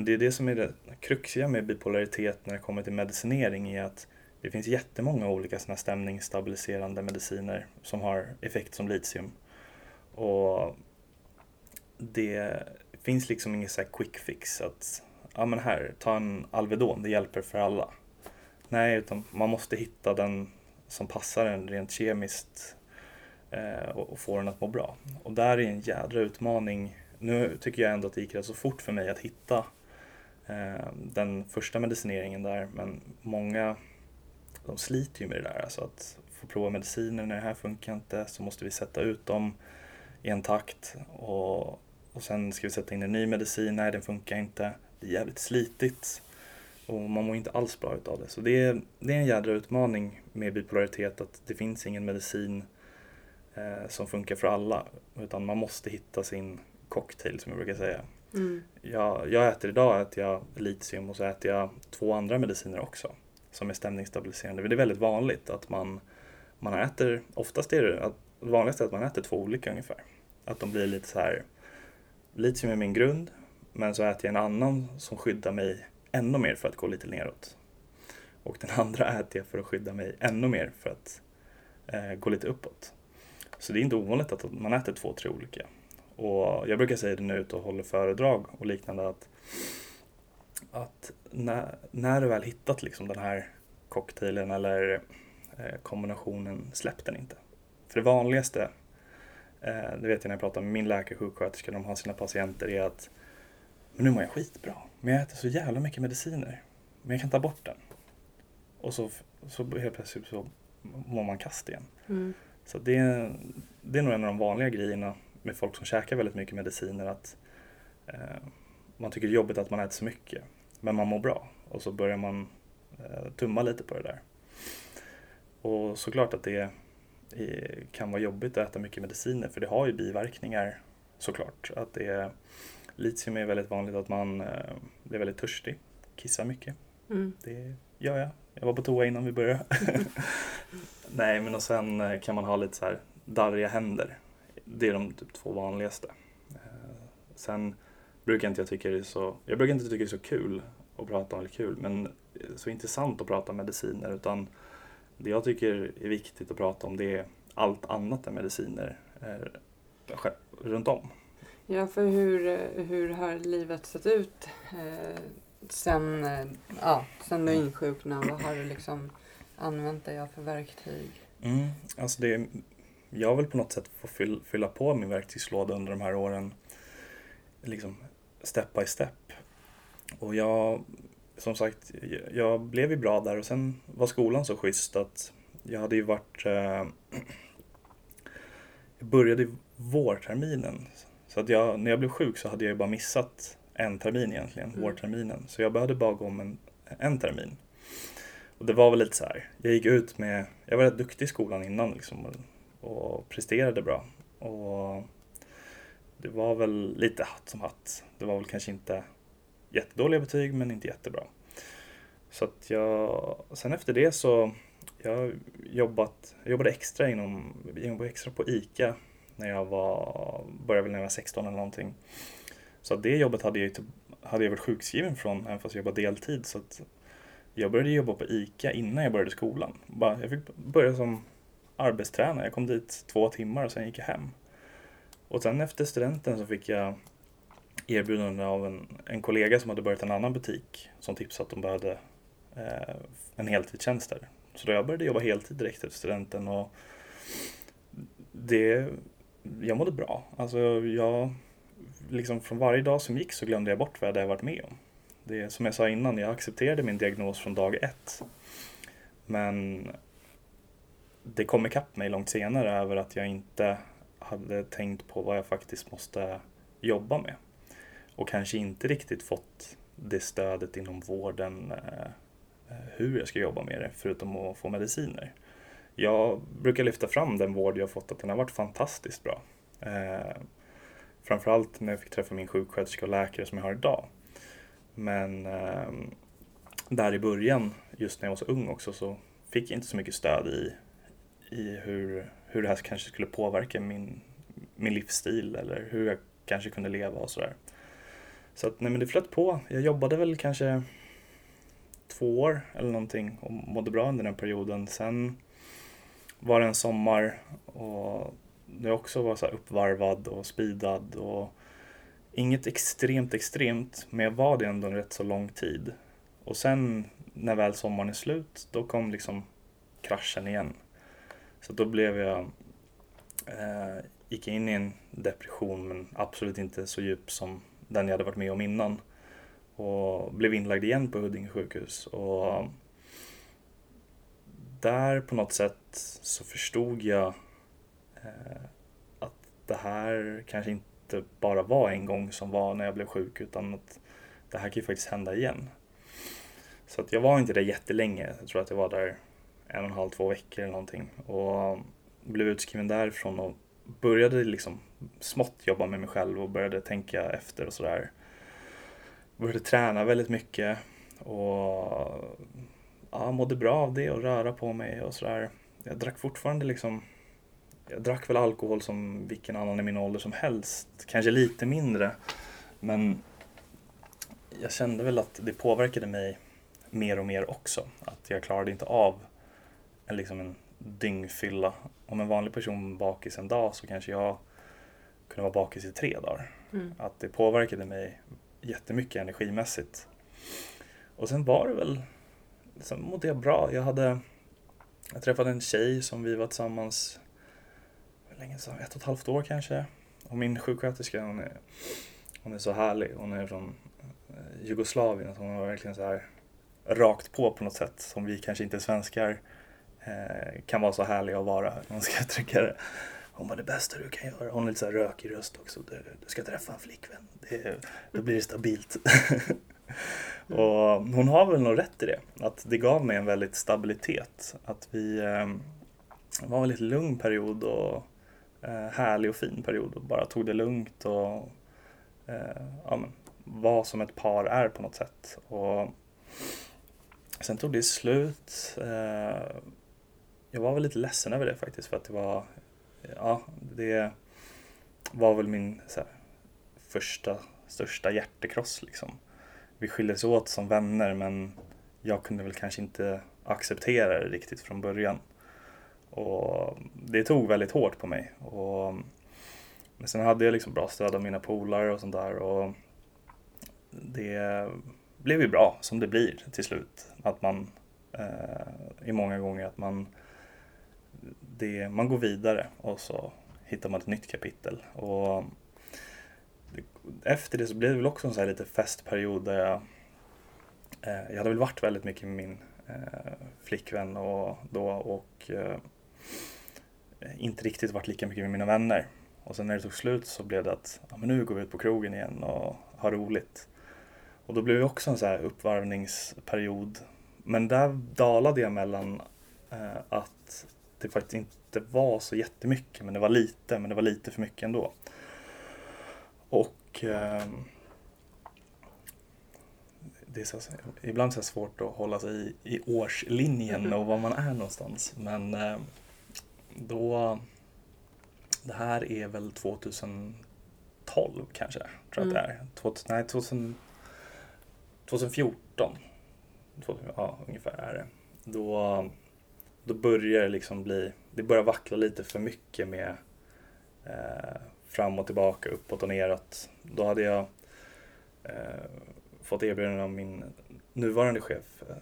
men det är det som är det kruxiga med bipolaritet när det kommer till medicinering är att det finns jättemånga olika såna stämningsstabiliserande mediciner som har effekt som litium. Och det finns liksom ingen så quick fix att ja men här, ta en Alvedon, det hjälper för alla. Nej, utan man måste hitta den som passar en rent kemiskt eh, och, och få den att må bra. Och där är en jädra utmaning. Nu tycker jag ändå att det gick rätt så fort för mig att hitta Eh, den första medicineringen där, men många de sliter ju med det där. Alltså att få prova mediciner när det här funkar inte så måste vi sätta ut dem i en takt och, och sen ska vi sätta in en ny medicin, nej den funkar inte. Det är jävligt slitigt och man mår inte alls bra utav det. Så det är, det är en jädra utmaning med bipolaritet att det finns ingen medicin eh, som funkar för alla utan man måste hitta sin cocktail som jag brukar säga. Mm. Jag, jag äter idag äter jag litium och så äter jag två andra mediciner också som är stämningsstabiliserande. Det är väldigt vanligt att man, man äter, oftast är det att vanligast är att man äter två olika ungefär. Att de blir lite så här, litium är min grund, men så äter jag en annan som skyddar mig ännu mer för att gå lite neråt. Och den [LAUGHS] andra äter jag för att skydda mig ännu mer för att eh, gå lite uppåt. Så det är inte ovanligt att man äter två, tre olika. Och jag brukar säga det nu ute och håller föredrag och liknande att att när, när du väl hittat liksom den här cocktailen eller eh, kombinationen, släpp den inte. För det vanligaste, eh, det vet jag när jag pratar med min läkare, sjuksköterska, de har sina patienter, är att men nu mår jag skitbra, men jag äter så jävla mycket mediciner, men jag kan ta bort den. Och så, så helt plötsligt så mår man kast igen. Mm. Så det, är, det är nog en av de vanliga grejerna med folk som käkar väldigt mycket mediciner, att eh, man tycker det är jobbigt att man äter så mycket. Men man mår bra och så börjar man eh, tumma lite på det där. Och såklart att det är, kan vara jobbigt att äta mycket mediciner för det har ju biverkningar såklart. Att det litium är väldigt vanligt att man eh, blir väldigt törstig, kissar mycket. Mm. Det gör jag. Jag var på toa innan vi började. [LAUGHS] Nej, men och sen eh, kan man ha lite så här darriga händer. Det är de typ två vanligaste. Eh, sen brukar inte jag tycka det är så, jag brukar inte tycka det är så kul att prata om, kul, men så intressant att prata om mediciner utan det jag tycker är viktigt att prata om det är allt annat än mediciner eh, runt om. Ja, för hur, hur har livet sett ut eh, sen, eh, ja, sen du insjuknade? Vad har du liksom använt dig av för verktyg? Mm, alltså det, jag väl på något sätt fylla, fylla på min verktygslåda under de här åren. Liksom step by step. Och jag, som sagt, jag blev ju bra där och sen var skolan så schysst att jag hade ju varit... Eh, jag började vårterminen. Så att jag, när jag blev sjuk så hade jag ju bara missat en termin egentligen, mm. vårterminen. Så jag behövde bara gå om en, en termin. Och det var väl lite så här, jag gick ut med, jag var rätt duktig i skolan innan liksom och, presterade bra. Och det var väl lite hatt som hatt. Det var väl kanske inte jättedåliga betyg men inte jättebra. Så att jag, sen efter det så, jag jobbat, jag jobbade extra inom, jag jobbade extra på ICA när jag var, började väl när jag var 16 eller någonting. Så det jobbet hade jag, typ, hade jag varit sjukskriven från även fast jag jobbade deltid. Så att jag började jobba på ICA innan jag började skolan. Bara, jag fick börja som arbetsträna. Jag kom dit två timmar och sen gick jag hem. Och sen efter studenten så fick jag erbjudande av en, en kollega som hade börjat en annan butik som tipsade att de behövde eh, en heltidstjänst där. Så då jag började jobba heltid direkt efter studenten och det, jag mådde bra. Alltså jag, liksom från varje dag som gick så glömde jag bort vad jag hade varit med om. Det som jag sa innan, jag accepterade min diagnos från dag ett. Men det kom ikapp mig långt senare över att jag inte hade tänkt på vad jag faktiskt måste jobba med. Och kanske inte riktigt fått det stödet inom vården eh, eh hur jag ska jobba med det, förutom att få mediciner. jag brukar lyfta fram den vård jag fått, att den har varit fantastiskt bra. Eh, framförallt när jag fick träffa min sjuksköterska och läkare som jag har idag. Men eh, där i början, just när jag var så ung också, så fick jag inte så mycket stöd i, i hur, hur det här kanske skulle påverka min, min livsstil eller hur jag kanske kunde leva och sådär. Så att, nej men det flöt på. Jag jobbade väl kanske två år eller någonting och mådde bra under den perioden. Sen var det en sommar och jag också var så uppvarvad och speedad och inget extremt extremt men jag var det ändå en rätt så lång tid. Och sen när väl sommaren är slut då kom liksom kraschen igen. Så då blev jag eh, gick in i en depression men absolut inte så djup som den jag hade varit med om innan. Och blev inlagd igen på Huddinge sjukhus. Och där på något sätt så förstod jag eh, att det här kanske inte bara var en gång som var när jag blev sjuk utan att det här kan ju faktiskt hända igen. Så att jag var inte där jättelänge. Jag tror att jag var där en och en halv, två veckor eller någonting. Och blev utskriven därifrån och började liksom smått jobba med mig själv och började tänka efter och sådär. Började träna väldigt mycket och ja, mådde bra av det och röra på mig och sådär. Jag drack fortfarande liksom jag drack väl alkohol som vilken annan i min ålder som helst. Kanske lite mindre. Men jag kände väl att det påverkade mig mer och mer också. Att jag klarade inte av en, liksom en dyngfylla. Om en vanlig person bakis en dag så kanske jag kunde vara bakis i tre dagar. Mm. Att det påverkade mig jättemycket energimässigt. Och sen var det väl, sen mådde jag bra. Jag hade, jag träffade en tjej som vi var tillsammans, hur länge sedan, ett och ett halvt år kanske. Och min sjuksköterska hon är, hon är så härlig. Hon är från eh, Jugoslavien. Så hon var verkligen så här rakt på på något sätt som vi kanske inte svenskar eh, kan vara så härliga att vara. Man ska [LAUGHS] uttrycka det. Hon var det bästa du kan göra. Hon har lite så här rökig röst också. Du, du ska träffa en flickvän. Det, då blir det stabilt. [LAUGHS] och hon har väl nog rätt i det. Att det gav mig en väldigt stabilitet. Att vi eh, var en väldigt lugn period och eh, härlig och fin period. Och bara tog det lugnt och eh, ja, men, var som ett par är på något sätt. Och Sen tog det slut. Eh, jag var väl lite ledsen över det faktiskt för att det var ja, det var väl min här, första, största hjärtekross liksom. Vi skildes åt som vänner men jag kunde väl kanske inte acceptera det riktigt från början. Och det tog väldigt hårt på mig. Och, men sen hade jag liksom bra stöd av mina polare och sånt där. Och det blev ju bra som det blir till slut. Att man eh, i många gånger att man det, man går vidare och så hittar man ett nytt kapitel. Och efter det så blev det väl också en så här lite festperiod där jag, eh, jag hade väl varit väldigt mycket med min eh, flickvän och då och eh, inte riktigt varit lika mycket med mina vänner. Och sen när det tog slut så blev det att ja, men nu går vi ut på krogen igen och har roligt. Och då blev det också en så här uppvarvningsperiod. Men där dalade jag mellan eh, att det faktiskt inte var så jättemycket, men det var lite, men det var lite för mycket ändå. Och eh, det är så, ibland så är det svårt att hålla sig i, i årslinjen och var man är någonstans. Men eh, då, det här är väl 2012 kanske, tror jag mm. att det är. 2000, nej, 2000, 2014, 2000, ja ungefär är det. Då då börjar det liksom bli, det börjar vackla lite för mycket med eh, fram och tillbaka, uppåt och neråt. Då hade jag eh, fått erbjudande av min nuvarande chef eh,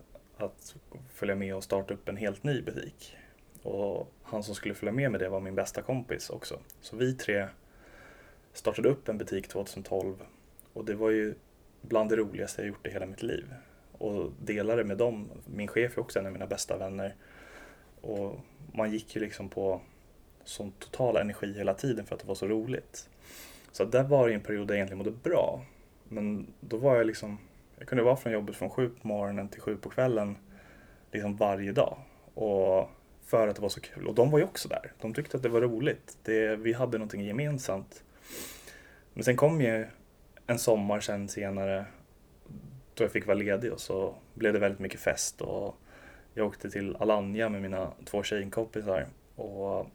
att följa med och starta upp en helt ny butik. Och han som skulle följa med med det var min bästa kompis också. Så vi tre startade upp en butik 2012 och det var ju bland det roligaste jag gjort i hela mitt liv. Och delade med dem, min chef är också en av mina bästa vänner och man gick ju liksom på sån total energi hela tiden för att det var så roligt. Så där var det en period där jag egentligen mådde bra. Men då var jag liksom, jag kunde vara från jobbet från sju på morgonen till sju på kvällen liksom varje dag. Och för att det var så kul. Och de var ju också där. De tyckte att det var roligt. Det, vi hade någonting gemensamt. Men sen kom ju en sommar sen senare då jag fick vara ledig och så blev det väldigt mycket fest och jag åkte till Alanya med mina två tjejkompisar och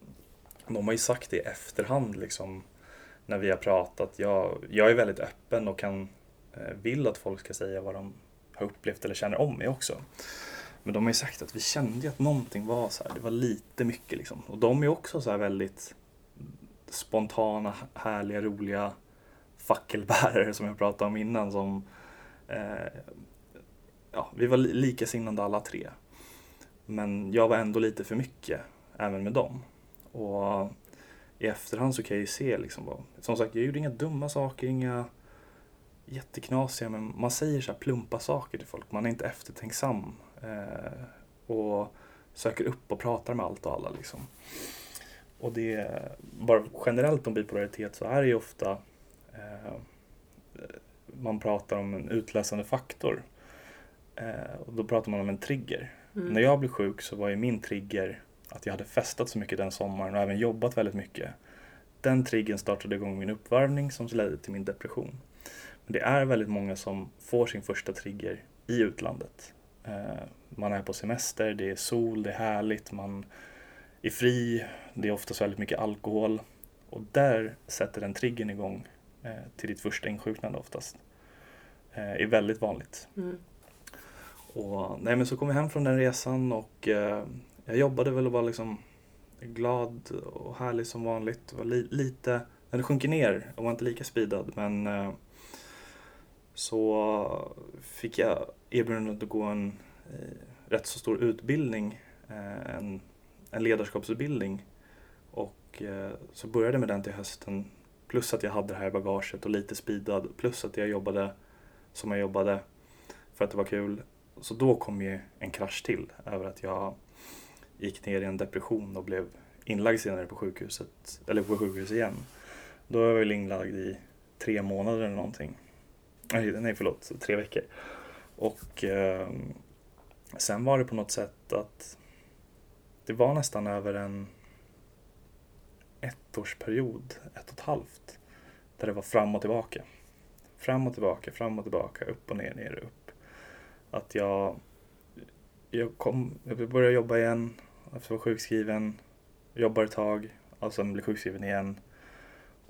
de har ju sagt det i efterhand liksom när vi har pratat. Jag, jag är väldigt öppen och kan, eh, vill att folk ska säga vad de har upplevt eller känner om mig också. Men de har ju sagt att vi kände att någonting var så här, det var lite mycket liksom. Och de är också så här väldigt spontana, härliga, roliga fackelbärare som jag pratade om innan som eh, ja, vi var likasinnade alla tre. Men jag var ändå lite för mycket även med dem. Och i efterhand så kan jag ju se liksom, vad, som sagt jag gjorde inga dumma saker, inga jätteknasiga, men man säger så här plumpa saker till folk. Man är inte eftertänksam eh, och söker upp och pratar med allt och alla liksom. Och det, bara generellt om bipolaritet så är det ju ofta eh, man pratar om en utlösande faktor. Eh, och då pratar man om en trigger. Mm. När jag blev sjuk så var ju min trigger att jag hade festat så mycket den sommaren och även jobbat väldigt mycket. Den triggern startade igång min uppvärmning som ledde till min depression. Men det är väldigt många som får sin första trigger i utlandet. Eh, man är på semester, det är sol, det är härligt, man är fri, det är oftast väldigt mycket alkohol. Och där sätter den triggern igång eh, till ditt första insjuknande oftast. Eh, är väldigt vanligt. Mm. Och, nej, men så kom jag hem från den resan och eh, jag jobbade väl och var liksom glad och härlig som vanligt. Var li lite, den sjunker ner och var inte lika speedad men eh, så fick jag erbjudandet att gå en eh, rätt så stor utbildning, eh, en, en ledarskapsutbildning. Och eh, så började jag med den till hösten. Plus att jag hade det här bagaget och lite speedad. Plus att jag jobbade som jag jobbade för att det var kul. Så då kom ju en krasch till över att jag gick ner i en depression och blev inlagd senare på sjukhuset, eller på sjukhus igen. Då var jag väl inlagd i tre månader eller någonting. Nej, förlåt, tre veckor. Och eh, sen var det på något sätt att det var nästan över en ettårsperiod, ett och ett halvt, där det var fram och tillbaka. Fram och tillbaka, fram och tillbaka, upp och ner, ner upp. Att jag, jag, kom, jag började jobba igen, alltså efter att vara sjukskriven, jobbar ett tag, och sen blir sjukskriven igen.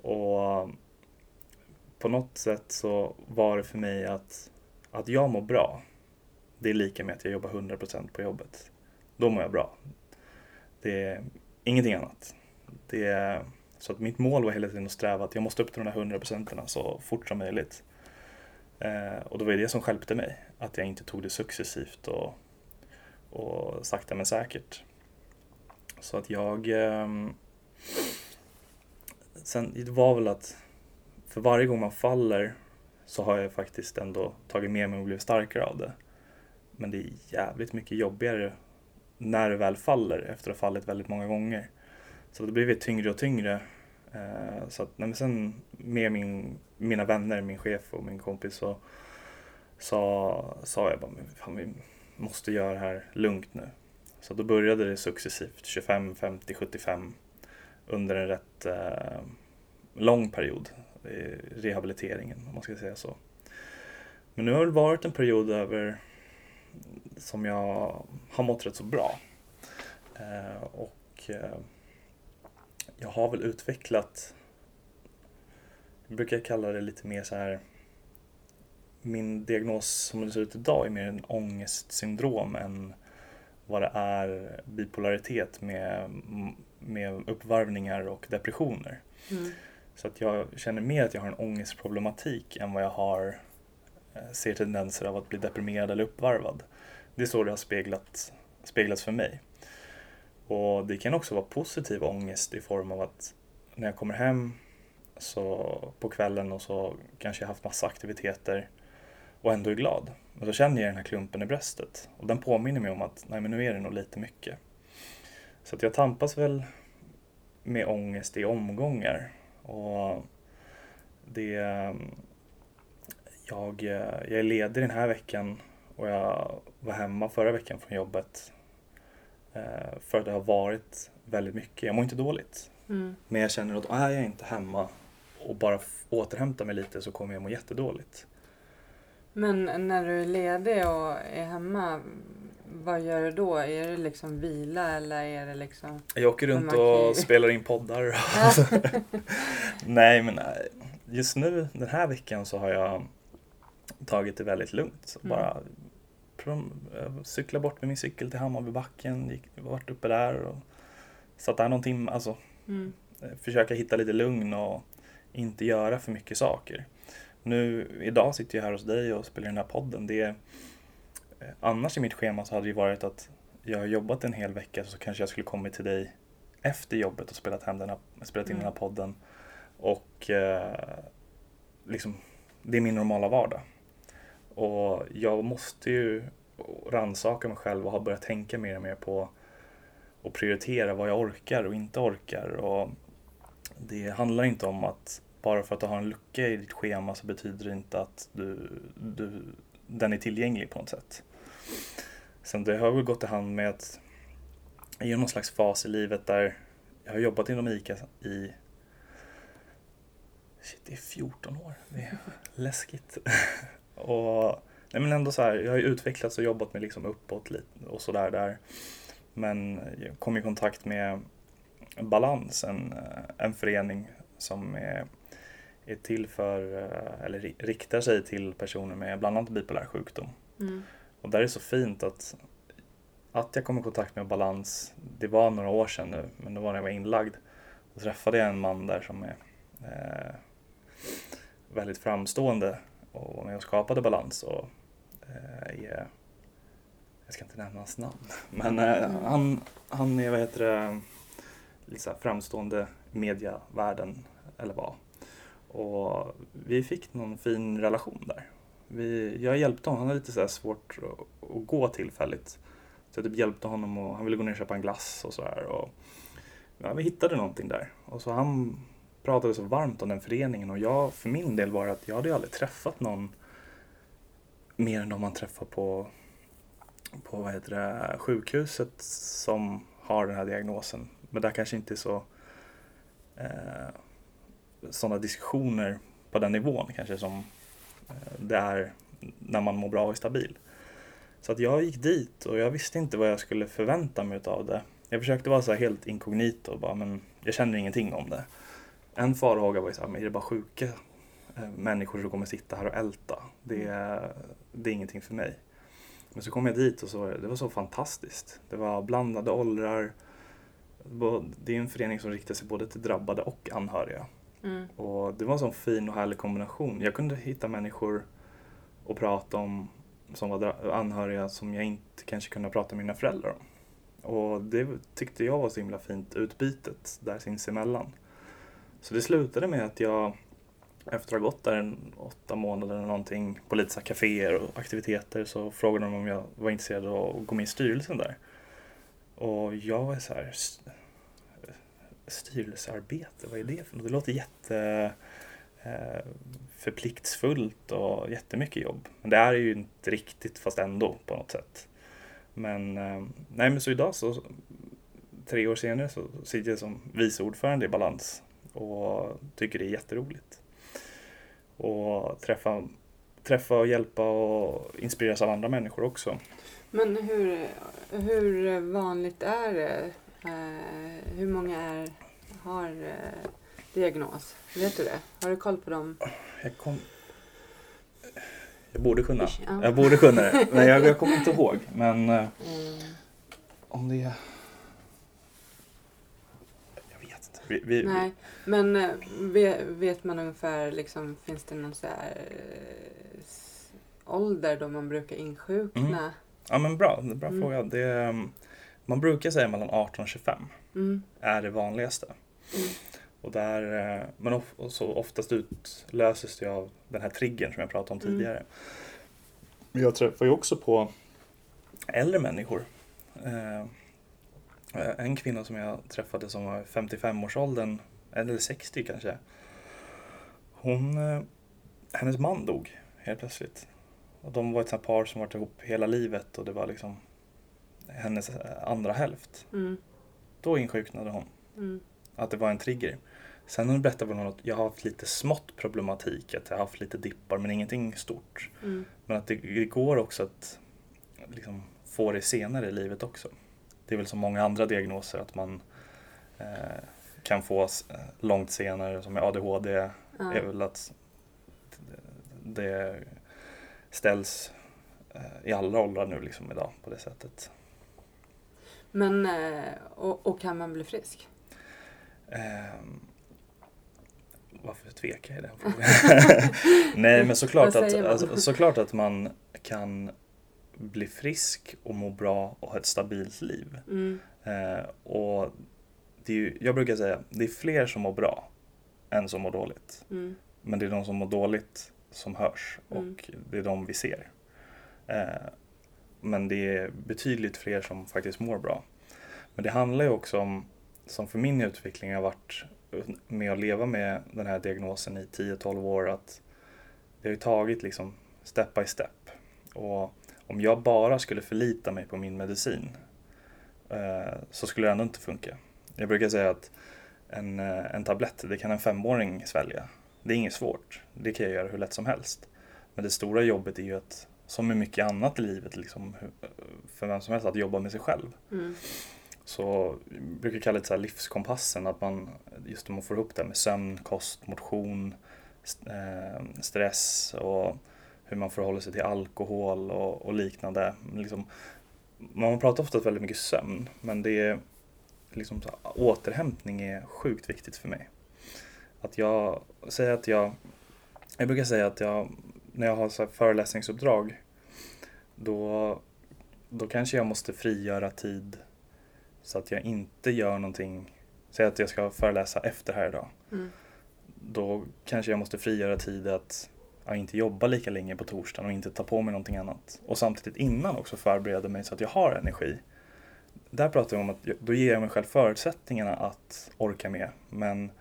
Och på något sätt så var det för mig att, att jag mår bra. Det är lika med att jag jobbar 100% på jobbet. Då mår jag bra. Det är ingenting annat. Det är, så att mitt mål var hela tiden att sträva att jag måste upp till de där 100% så fort som möjligt. Eh, och då var det det som skälpte mig. Att jag inte tog det successivt och, och sakta men säkert. Så att jag... Eh, sen det var väl att för varje gång man faller så har jag faktiskt ändå tagit med mig och blivit starkare av det. Men det är jävligt mycket jobbigare när du väl faller efter att ha fallit väldigt många gånger. Så det blir tyngre och tyngre. Eh, så att, men sen med min, mina vänner, min chef och min kompis så sa, sa jag bara, fan, vi måste göra det här lugnt nu. Så då började det successivt, 25, 50, 75 under en rätt eh, lång period i rehabiliteringen om man ska säga så. Men nu har det varit en period över som jag har mått rätt så bra. Eh, och eh, jag har väl utvecklat, jag brukar kalla det lite mer så här min diagnos som det ser ut idag är mer en ångestsyndrom än vad det är bipolaritet med, med uppvarvningar och depressioner. Mm. Så att jag känner mer att jag har en ångestproblematik än vad jag har eh, ser tendenser av att bli deprimerad eller uppvarvad. Det är så det har speglat, speglats för mig. Och det kan också vara positiv ångest i form av att när jag kommer hem så på kvällen och så kanske jag haft massa aktiviteter och ändå är glad. Och så känner jag den här klumpen i bröstet och den påminner mig om att nej men nu är det nog lite mycket. Så att jag tampas väl med ångest i omgångar och det, jag, eh, jag är ledig den här veckan och jag var hemma förra veckan från jobbet för att det har varit väldigt mycket. Jag mår inte dåligt. Mm. Men jag känner att är jag inte hemma och bara återhämtar mig lite så kommer jag må jättedåligt. Men när du är ledig och är hemma, vad gör du då? Är det liksom vila eller är det liksom... Jag åker runt och spelar in poddar. [LAUGHS] nej men nej. just nu den här veckan så har jag tagit det väldigt lugnt. Så Mm. Bara prom- eh, cykla bort med min cykel till Hammarbybacken, gick, varit uppe där och satt där någon timme. Alltså Mm. eh, försöka hitta lite lugn och inte göra för mycket saker. Nu idag sitter jag här hos dig och spelar den här podden. Det, är- eh, annars i mitt schema så hade det varit att jag har jobbat en hel vecka så kanske jag skulle kommit till dig efter jobbet och spelat, hem den här, spelat in Mm. den här podden. Och eh, liksom, det är min normala vardag. Och jag måste ju rannsaka mig själv och har börjat tänka mer och mer på och prioritera vad jag orkar och inte orkar. Och det handlar inte om att bara för att du har en lucka i ditt schema så betyder det inte att du, du, den är tillgänglig på något sätt. Sen det har väl gått i hand med att jag är i någon slags fas i livet där jag har jobbat inom ICA i Shit, det är 14 år. Det är läskigt. [LAUGHS] och nej men ändå så här, jag har ju utvecklats och jobbat mig liksom uppåt lite och sådär där. Men jag kom i kontakt med Balans, en, en förening som är, är till för, eh, eller ri- riktar sig till personer med bland annat bipolär sjukdom. Mm. Och där är det så fint att, att jag kom i kontakt med Balans, det var några år sedan nu, men det var när jag var inlagd. Då träffade jag en man där som är eh, väldigt framstående och när jag skapade Balans och eh, jag ska inte nämna hans namn, [LAUGHS] men eh, Mm. han, han är vad heter det, lite här framstående mediavärlden, eller vad. Och vi fick någon fin relation där. Vi, jag hjälpte honom, han hade lite så svårt att, att gå tillfälligt. Så jag typ hjälpte honom och han ville gå ner och köpa en glass och sådär. Och, ja, vi hittade någonting där. Och så han pratade så varmt om den föreningen och jag, för min del var det att jag hade ju aldrig träffat någon mer än de man träffar på, på vad heter det, sjukhuset som har den här diagnosen. Men där kanske inte är så eh, sådana diskussioner på den nivån kanske som eh, det är när man mår bra och är stabil. Så att jag gick dit och jag visste inte vad jag skulle förvänta mig av det. Jag försökte vara så här helt inkognito, och bara, men jag känner ingenting om det. En farhåga var ju så här, men är det bara sjuka eh, människor som kommer sitta här och älta? Det är, det är ingenting för mig. Men så kom jag dit och så det, var så fantastiskt. Det var blandade åldrar. Det är en förening som riktar sig både till drabbade och anhöriga. Mm. Och det var en sån fin och härlig kombination. Jag kunde hitta människor och prata om som var anhöriga som jag inte kanske kunde prata med mina föräldrar om. Och det tyckte jag var så himla fint, utbytet där sinsemellan. Så det slutade med att jag efter att ha gått där en åtta månader eller någonting på lite så här kaféer och aktiviteter så frågade de om jag var intresserad av att gå med i styrelsen där. Och jag var så här, styrelsearbete, vad är det för något? Det låter jätte eh, förpliktsfullt och jättemycket jobb. Men det är ju inte riktigt fast ändå på något sätt. Men, eh, nej men så idag så tre år senare så sitter jag som vice ordförande i Balans och tycker det är jätteroligt. Och träffa, träffa och hjälpa och inspireras av andra människor också. Men hur, hur vanligt är det? Eh, hur många är, har eh, diagnos? Vet du det? Har du koll på dem? Jag kom... Jag borde kunna. Ja. Jag borde kunna det. [LAUGHS] Men jag, jag kommer inte ihåg. Men eh, Mm. om det är... Jag vet inte. Vi, vi, Nej, men eh, vet, vet man ungefär, liksom, finns det någon så här, eh, ålder då man brukar insjukna? Ja men bra, det är en bra Mm. fråga. Det um, man brukar säga mellan 18 och 25 Mm. är det vanligaste. Mm. Och där, eh, men of, och så oftast utlöses det av den här triggern som jag pratade om Mm. tidigare. Men jag träffar ju också på äldre människor. Eh, en kvinna som jag träffade som var 55-årsåldern, eller 60 kanske. Hon, eh, hennes man dog helt plötsligt. Och de var ett sånt par som varit ihop hela livet och det var liksom hennes eh, andra hälft. Mm. Då insjuknade hon. Mm. Att det var en trigger. Sen har hon berättat för någon att jag har haft lite smått problematik, att jag har haft lite dippar men ingenting stort. Mm. Men att det, det går också att liksom, få det senare i livet också. Det är väl som många andra diagnoser att man eh, kan få eh, långt senare, som med ADHD, Ja. är väl att det ställs eh, i alla åldrar nu liksom idag på det sättet. Men, eh, och, och kan man bli frisk? Ehm, varför tvekar jag i den frågan? [LAUGHS] Nej men såklart att, alltså, såklart att man kan bli frisk och må bra och ha ett stabilt liv. Mm. Eh, och det är ju, jag brukar säga, det är fler som mår bra än som mår dåligt. Mm. Men det är de som mår dåligt som hörs Mm. och det är de vi ser. Eh, men det är betydligt fler som faktiskt mår bra. Men det handlar ju också om, som för min utveckling har varit med att leva med den här diagnosen i 10-12 år, att det har ju tagit liksom step by step. Och om jag bara skulle förlita mig på min medicin eh, så skulle det ändå inte funka. Jag brukar säga att en, eh, en tablett, det kan en femåring svälja. Det är inget svårt. Det kan jag göra hur lätt som helst. Men det stora jobbet är ju att, som med mycket annat i livet, liksom, för vem som helst, att jobba med sig själv. Mm. Så jag brukar kalla det så här livskompassen, att man just om man får ihop det med sömn, kost, motion, eh, stress och hur man förhåller sig till alkohol och, och liknande. Liksom, man pratar ofta väldigt mycket sömn, men det är liksom så, återhämtning är sjukt viktigt för mig. Att jag säger att jag, jag brukar säga att jag, när jag har så föreläsningsuppdrag, då, då kanske jag måste frigöra tid så att jag inte gör någonting, säg att jag ska föreläsa efter här idag. Mm. Då kanske jag måste frigöra tid att ja, inte jobba lika länge på torsdagen och inte ta på mig någonting annat. Och samtidigt innan också förbereda mig så att jag har energi. Där pratar vi om att då ger jag mig själv förutsättningarna att orka med. Men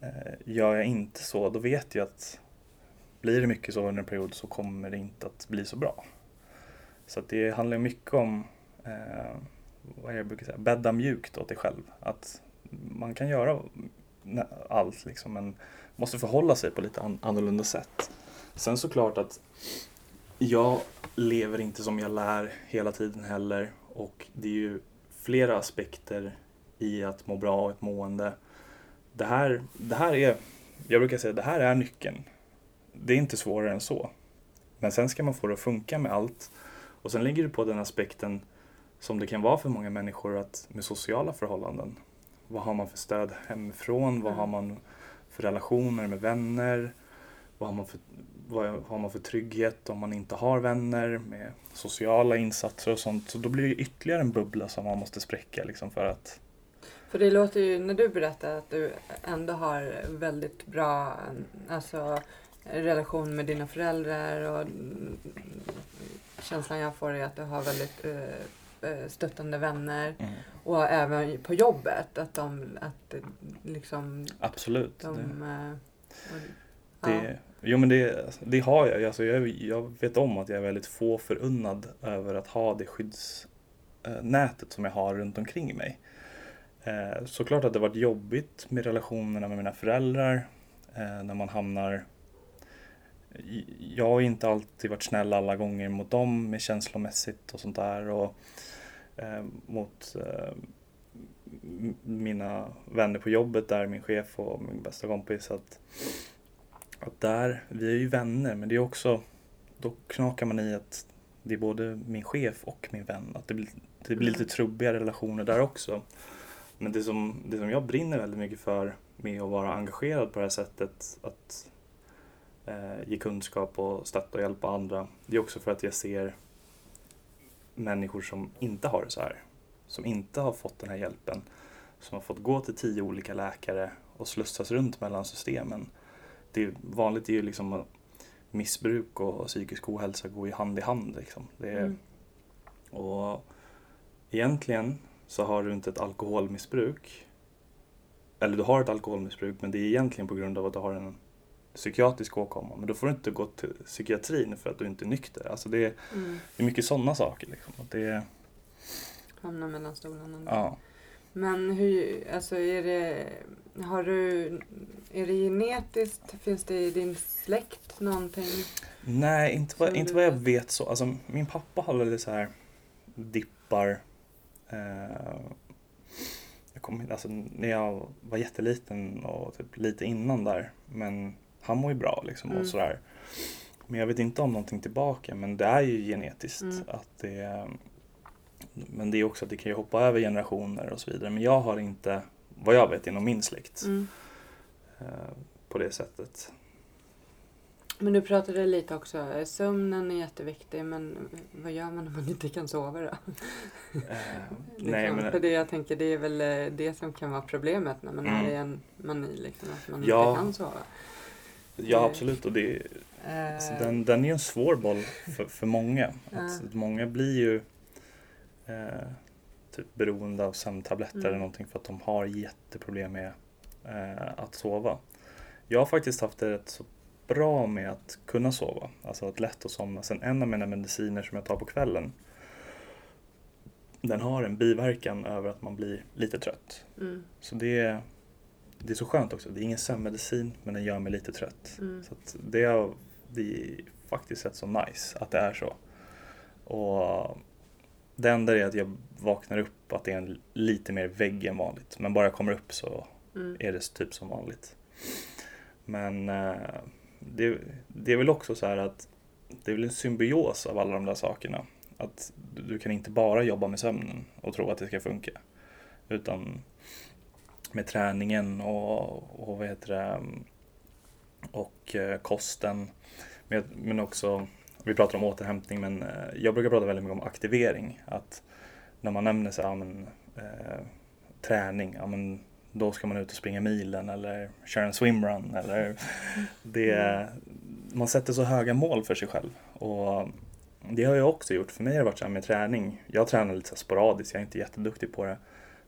eh, gör jag inte så, då vet jag att blir det mycket så under en period så kommer det inte att bli så bra. Så att det handlar mycket om eh, vad är det jag brukar säga, bädda mjukt åt dig själv. Att man kan göra allt liksom, men måste förhålla sig på lite an- annorlunda sätt. Sen såklart att jag lever inte som jag lär hela tiden heller och det är ju flera aspekter i att må bra och ett mående. Det här, det här är, jag brukar säga, det här är nyckeln. Det är inte svårare än så. Men sen ska man få det att funka med allt. Och sen ligger det på den aspekten som det kan vara för många människor att med sociala förhållanden. Vad har man för stöd hemifrån? Vad Mm. har man för relationer med vänner? Vad har man för, vad har man för trygghet om man inte har vänner med sociala insatser och sånt? Så då blir det ytterligare en bubbla som man måste spräcka liksom för att För det låter ju, när du berättar att du ändå har väldigt bra alltså, relation med dina föräldrar och känslan jag får är att du har väldigt eh, stöttande vänner och även på jobbet att de, att eh, liksom absolut. det- de... eh, och, ja. Det, jo men det, det har jag. Alltså jag. Jag vet om att jag är väldigt få förunnad över att ha det skyddsnätet som jag har runt omkring mig. Eh, Såklart att det varit jobbigt med relationerna med mina föräldrar. eh, När man hamnar... Jag har inte alltid varit snäll alla gånger mot dem med känslomässigt och sånt där. Och eh, mot eh, mina vänner på jobbet där, min chef och min bästa kompis. Att att där, vi är ju vänner men det är också, då knakar man i att det är både min chef och min vän. Att det blir, det blir lite trubbiga relationer där också. Men det som, det som jag brinner väldigt mycket för med att vara engagerad på det här sättet, att eh, ge kunskap och stötta och hjälpa andra, det är också för att jag ser människor som inte har det så här. Som inte har fått den här hjälpen. Som har fått gå till tio olika läkare och slussas runt mellan systemen det är vanligt är ju liksom att missbruk och psykisk ohälsa går ju hand i hand. Liksom. Det är, Mm. Och egentligen så har du inte ett alkoholmissbruk. Eller du har ett alkoholmissbruk men det är egentligen på grund av att du har en psykiatrisk åkomma. Men då får du inte gå till psykiatrin för att du inte är nykter. Alltså det, är, Mm. det är mycket sådana saker. Liksom. Att det, Hamnar mellan stolarna. Ja. Men hur, alltså är det, har du, är det genetiskt? Finns det i din släkt någonting? Nej, inte vad, inte vad jag vet? vet så. Alltså, min pappa hade lite så här dippar. Eh, jag kom, alltså, när jag var jätteliten och typ lite innan där. Men han mår ju bra liksom Mm. och sådär. Men jag vet inte om någonting tillbaka. Men det är ju genetiskt. Mm. att det Men det är också att det kan ju hoppa över generationer och så vidare. Men jag har inte, vad jag vet, inom min släkt Mm. eh, på det sättet. Men du pratade lite också, eh, sömnen är jätteviktig men vad gör man om man inte kan sova då? Liksom, [LAUGHS] nej, men, För det jag tänker det är väl det som kan vara problemet när man Mm. är en mani liksom, att man Ja. inte kan sova. Ja, absolut. Och det, Eh, alltså, den, den är en svår boll för, för många. Att Ja. Många blir ju eh, typ beroende av sömntabletter Mm. eller någonting för att de har jätteproblem med eh, att sova. Jag har faktiskt haft det rätt så bra med att kunna sova. Alltså att lätt att somna. Sen en av mina mediciner som jag tar på kvällen den har en biverkan över att man blir lite trött. mm, Så det det är så skönt också. Det är ingen sömnmedicin men den gör mig lite trött. mm, Så det, har, är faktiskt rätt så nice att det är så. Och det enda är att jag vaknar upp att det är en lite mer vägg än vanligt. Men bara jag kommer upp så mm, är det typ som vanligt. Men eh, det, det är väl också så här att det är väl en symbios av alla de där sakerna. Att du kan inte bara jobba med sömnen och tro att det ska funka. Utan med träningen och, och vad heter det, och eh, kosten. Men, men också, vi pratar om återhämtning men eh, jag brukar prata väldigt mycket om aktivering. Att när man nämner så ja, men, eh, träning, ja, men, då ska man ut och springa milen eller köra en swimrun. Eller det, man sätter så höga mål för sig själv. Och det har jag också gjort. För mig har det varit så här med träning. Jag tränar lite så sporadiskt, jag är inte jätteduktig på det.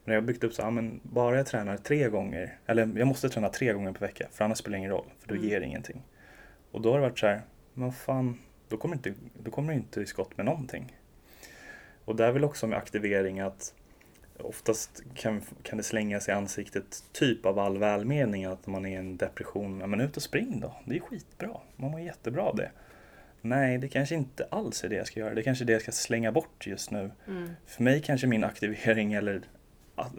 Men jag har byggt upp så här, men bara jag tränar tre gånger, eller jag måste träna tre gånger per vecka för annars spelar det ingen roll, för då Mm. ger det ingenting. Och då har det varit så här, men fan, då kommer inte, då kommer du inte i skott med någonting. Och det är väl också med aktivering att oftast kan, kan det slängas i ansiktet typ av all välmening att man är i en depression. Ja men ut och spring då, det är skitbra, man mår jättebra av det. Nej, det kanske inte alls är det jag ska göra. Det kanske är det jag ska slänga bort just nu. mm, För mig kanske min aktivering eller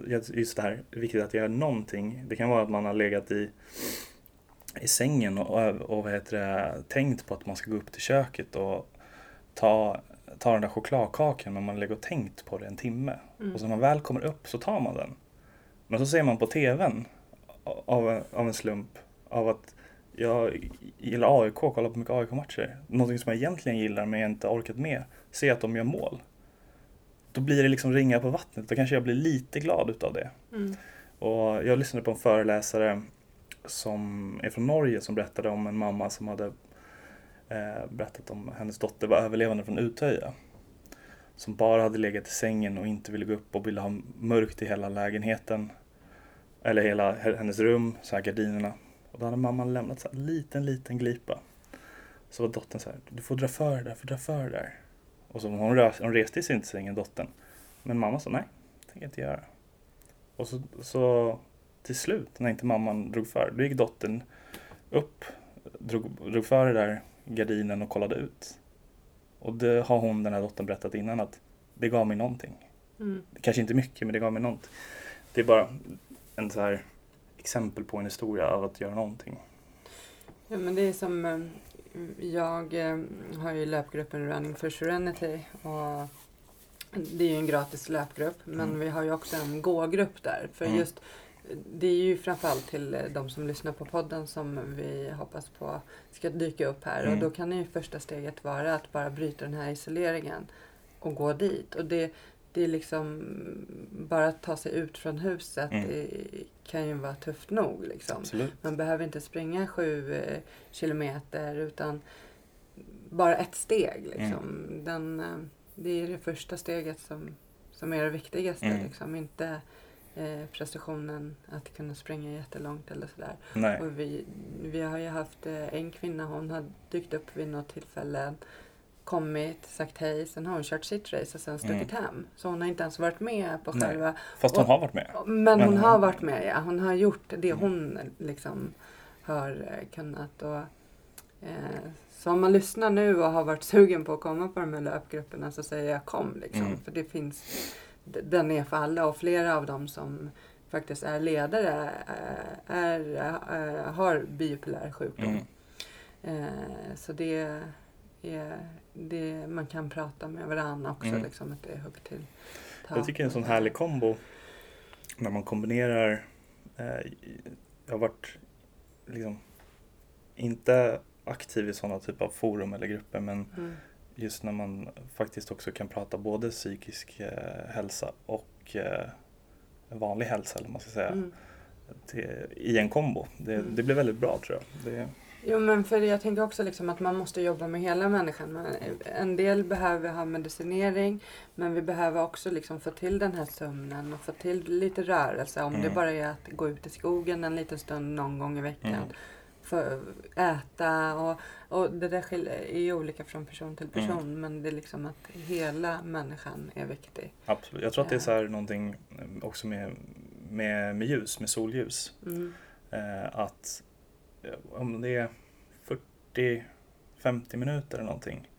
just det här, viktigt att göra någonting. Det kan vara att man har legat i, i sängen och, och vad heter det, tänkt på att man ska gå upp till köket och ta, ta den där chokladkakan men man har legat och tänkt på det en timme. mm, Och så när man väl kommer upp så tar man den. Men så ser man på TVn av, av en slump av att jag gillar AIK, kollar på mycket AIK-matcher. Någonting som jag egentligen gillar men jag inte orkat med. Se att de gör mål. Då blir det liksom ringa på vattnet. Då kanske jag blir lite glad utav det. mm, Och jag lyssnade på en föreläsare som är från Norge som berättade om en mamma som hade eh, berättat om hennes dotter var överlevande från Utöja. Som bara hade legat i sängen och inte ville gå upp och ville ha mörkt i hela lägenheten. Eller hela hennes rum, så här gardinerna. Och då hade mamman lämnat så här en liten, liten glipa. Så var dottern så här, du får dra för det där, får dra för det där. Och så hon, rö- hon reste sig inte sängen, dottern. Men mamma sa nej, det tänker jag inte göra. Och så, så till slut, när inte mamman drog för, då gick dottern upp, drog, drog för det där gardinen och kollade ut. Och det har hon, den här dottern, berättat innan att det gav mig någonting. mm. Kanske inte mycket, men det gav mig någonting. Det är bara en så här exempel på en historia av att göra någonting. Ja, men det är som, eh, jag eh, har ju löpgruppen Running for Serenity och det är ju en gratis löpgrupp men Mm. vi har ju också en gågrupp där. För Mm. just det är ju framförallt till eh, de som lyssnar på podden som vi hoppas på ska dyka upp här Mm. och då kan ju första steget vara att bara bryta den här isoleringen och gå dit. Och det, det är liksom bara att ta sig ut från huset Mm. kan ju vara tufft nog liksom. Absolut. Man behöver inte springa sju eh, kilometer utan bara ett steg. Liksom. Mm. Den, eh, det är det första steget som, som är det viktigaste. Mm. Liksom. Inte eh, prestationen att kunna springa jättelångt eller sådär. Nej. Och vi, vi har ju haft eh, en kvinna, hon har dykt upp vid något tillfälle kommit, sagt hej, sen har hon kört sitt race och sen stuckit hem. Så hon har inte ens varit med på Mm. Nej. själva... Fast hon Och- har varit med. Men Men hon hon- har varit med, ja. Hon har gjort det Mm. hon liksom har eh, kunnat. Och, eh, så om man lyssnar nu och har varit sugen på att komma på de här löpgrupperna så säger jag kom. Liksom, Mm. För det finns, den är för alla och flera av dem som faktiskt är ledare eh, är, eh, har bipolär sjukdom. Mm. Eh, så det är det man kan prata med varandra också. Mm. Liksom, att det är högt till Jag tycker det är en sån härlig kombo när man kombinerar, eh, jag har varit liksom inte aktiv i sådana typer av forum eller grupper men Mm. just när man faktiskt också kan prata både psykisk eh, hälsa och eh, vanlig hälsa eller man ska säga Mm. till, i en kombo. Det, Mm. det blir väldigt bra tror jag. Det, Jo men för jag tänker också liksom att man måste jobba med hela människan. Man, en del behöver ha medicinering men vi behöver också liksom få till den här sömnen och få till lite rörelse. Om det Mm. bara är att gå ut i skogen en liten stund någon gång i veckan. Mm. För äta och, och det där är ju olika från person till person men det är liksom att hela människan är viktig. absolut. Jag tror att det är så här någonting också med, med, med ljus, med solljus. Mm. Eh, att om det är 40-50 minuter eller någonting.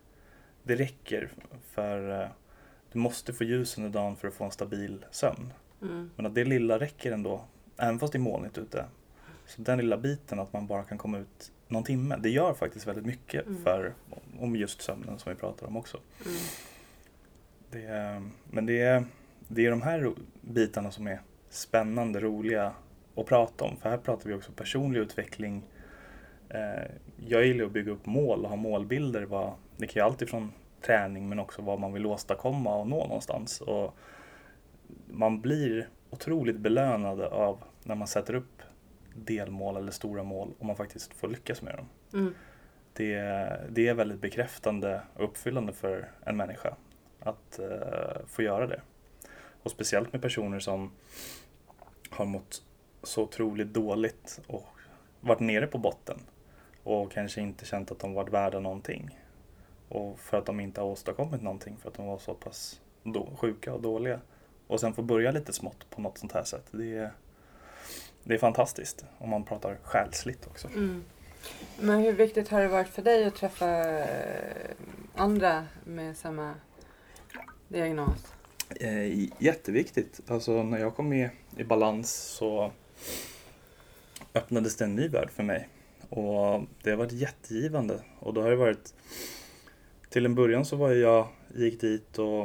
Det räcker för eh, du måste få ljus under dagen för att få en stabil sömn. Mm. Men att det lilla räcker ändå, även fast det är molnigt ute. Så den lilla biten att man bara kan komma ut någon timme, det gör faktiskt väldigt mycket Mm. för om just sömnen som vi pratar om också. Mm. Det är, men det är, det är de här bitarna som är spännande, roliga att prata om. För här pratar vi också personlig utveckling. Eh, jag gillar att bygga upp mål och ha målbilder. Vad, det kan ju alltid från träning men också vad man vill åstadkomma och nå någonstans. Och man blir otroligt belönad av när man sätter upp delmål eller stora mål och man faktiskt får lyckas med dem Mm. det, det är väldigt bekräftande och uppfyllande för en människa att eh, få göra det. Och speciellt med personer som har mått så otroligt dåligt och varit nere på botten och kanske inte känt att de varit värda någonting. Och för att de inte har åstadkommit någonting för att de var så pass då, sjuka och dåliga. Och sen få börja lite smått på något sånt här sätt. Det är, det är fantastiskt om man pratar själsligt också. Mm. Men hur viktigt har det varit för dig att träffa eh, andra med samma diagnos? Eh, jätteviktigt. Alltså när jag kom med i balans så öppnades det en ny värld för mig. Och det har varit jättegivande. Och då har det varit till en början så var jag, gick dit och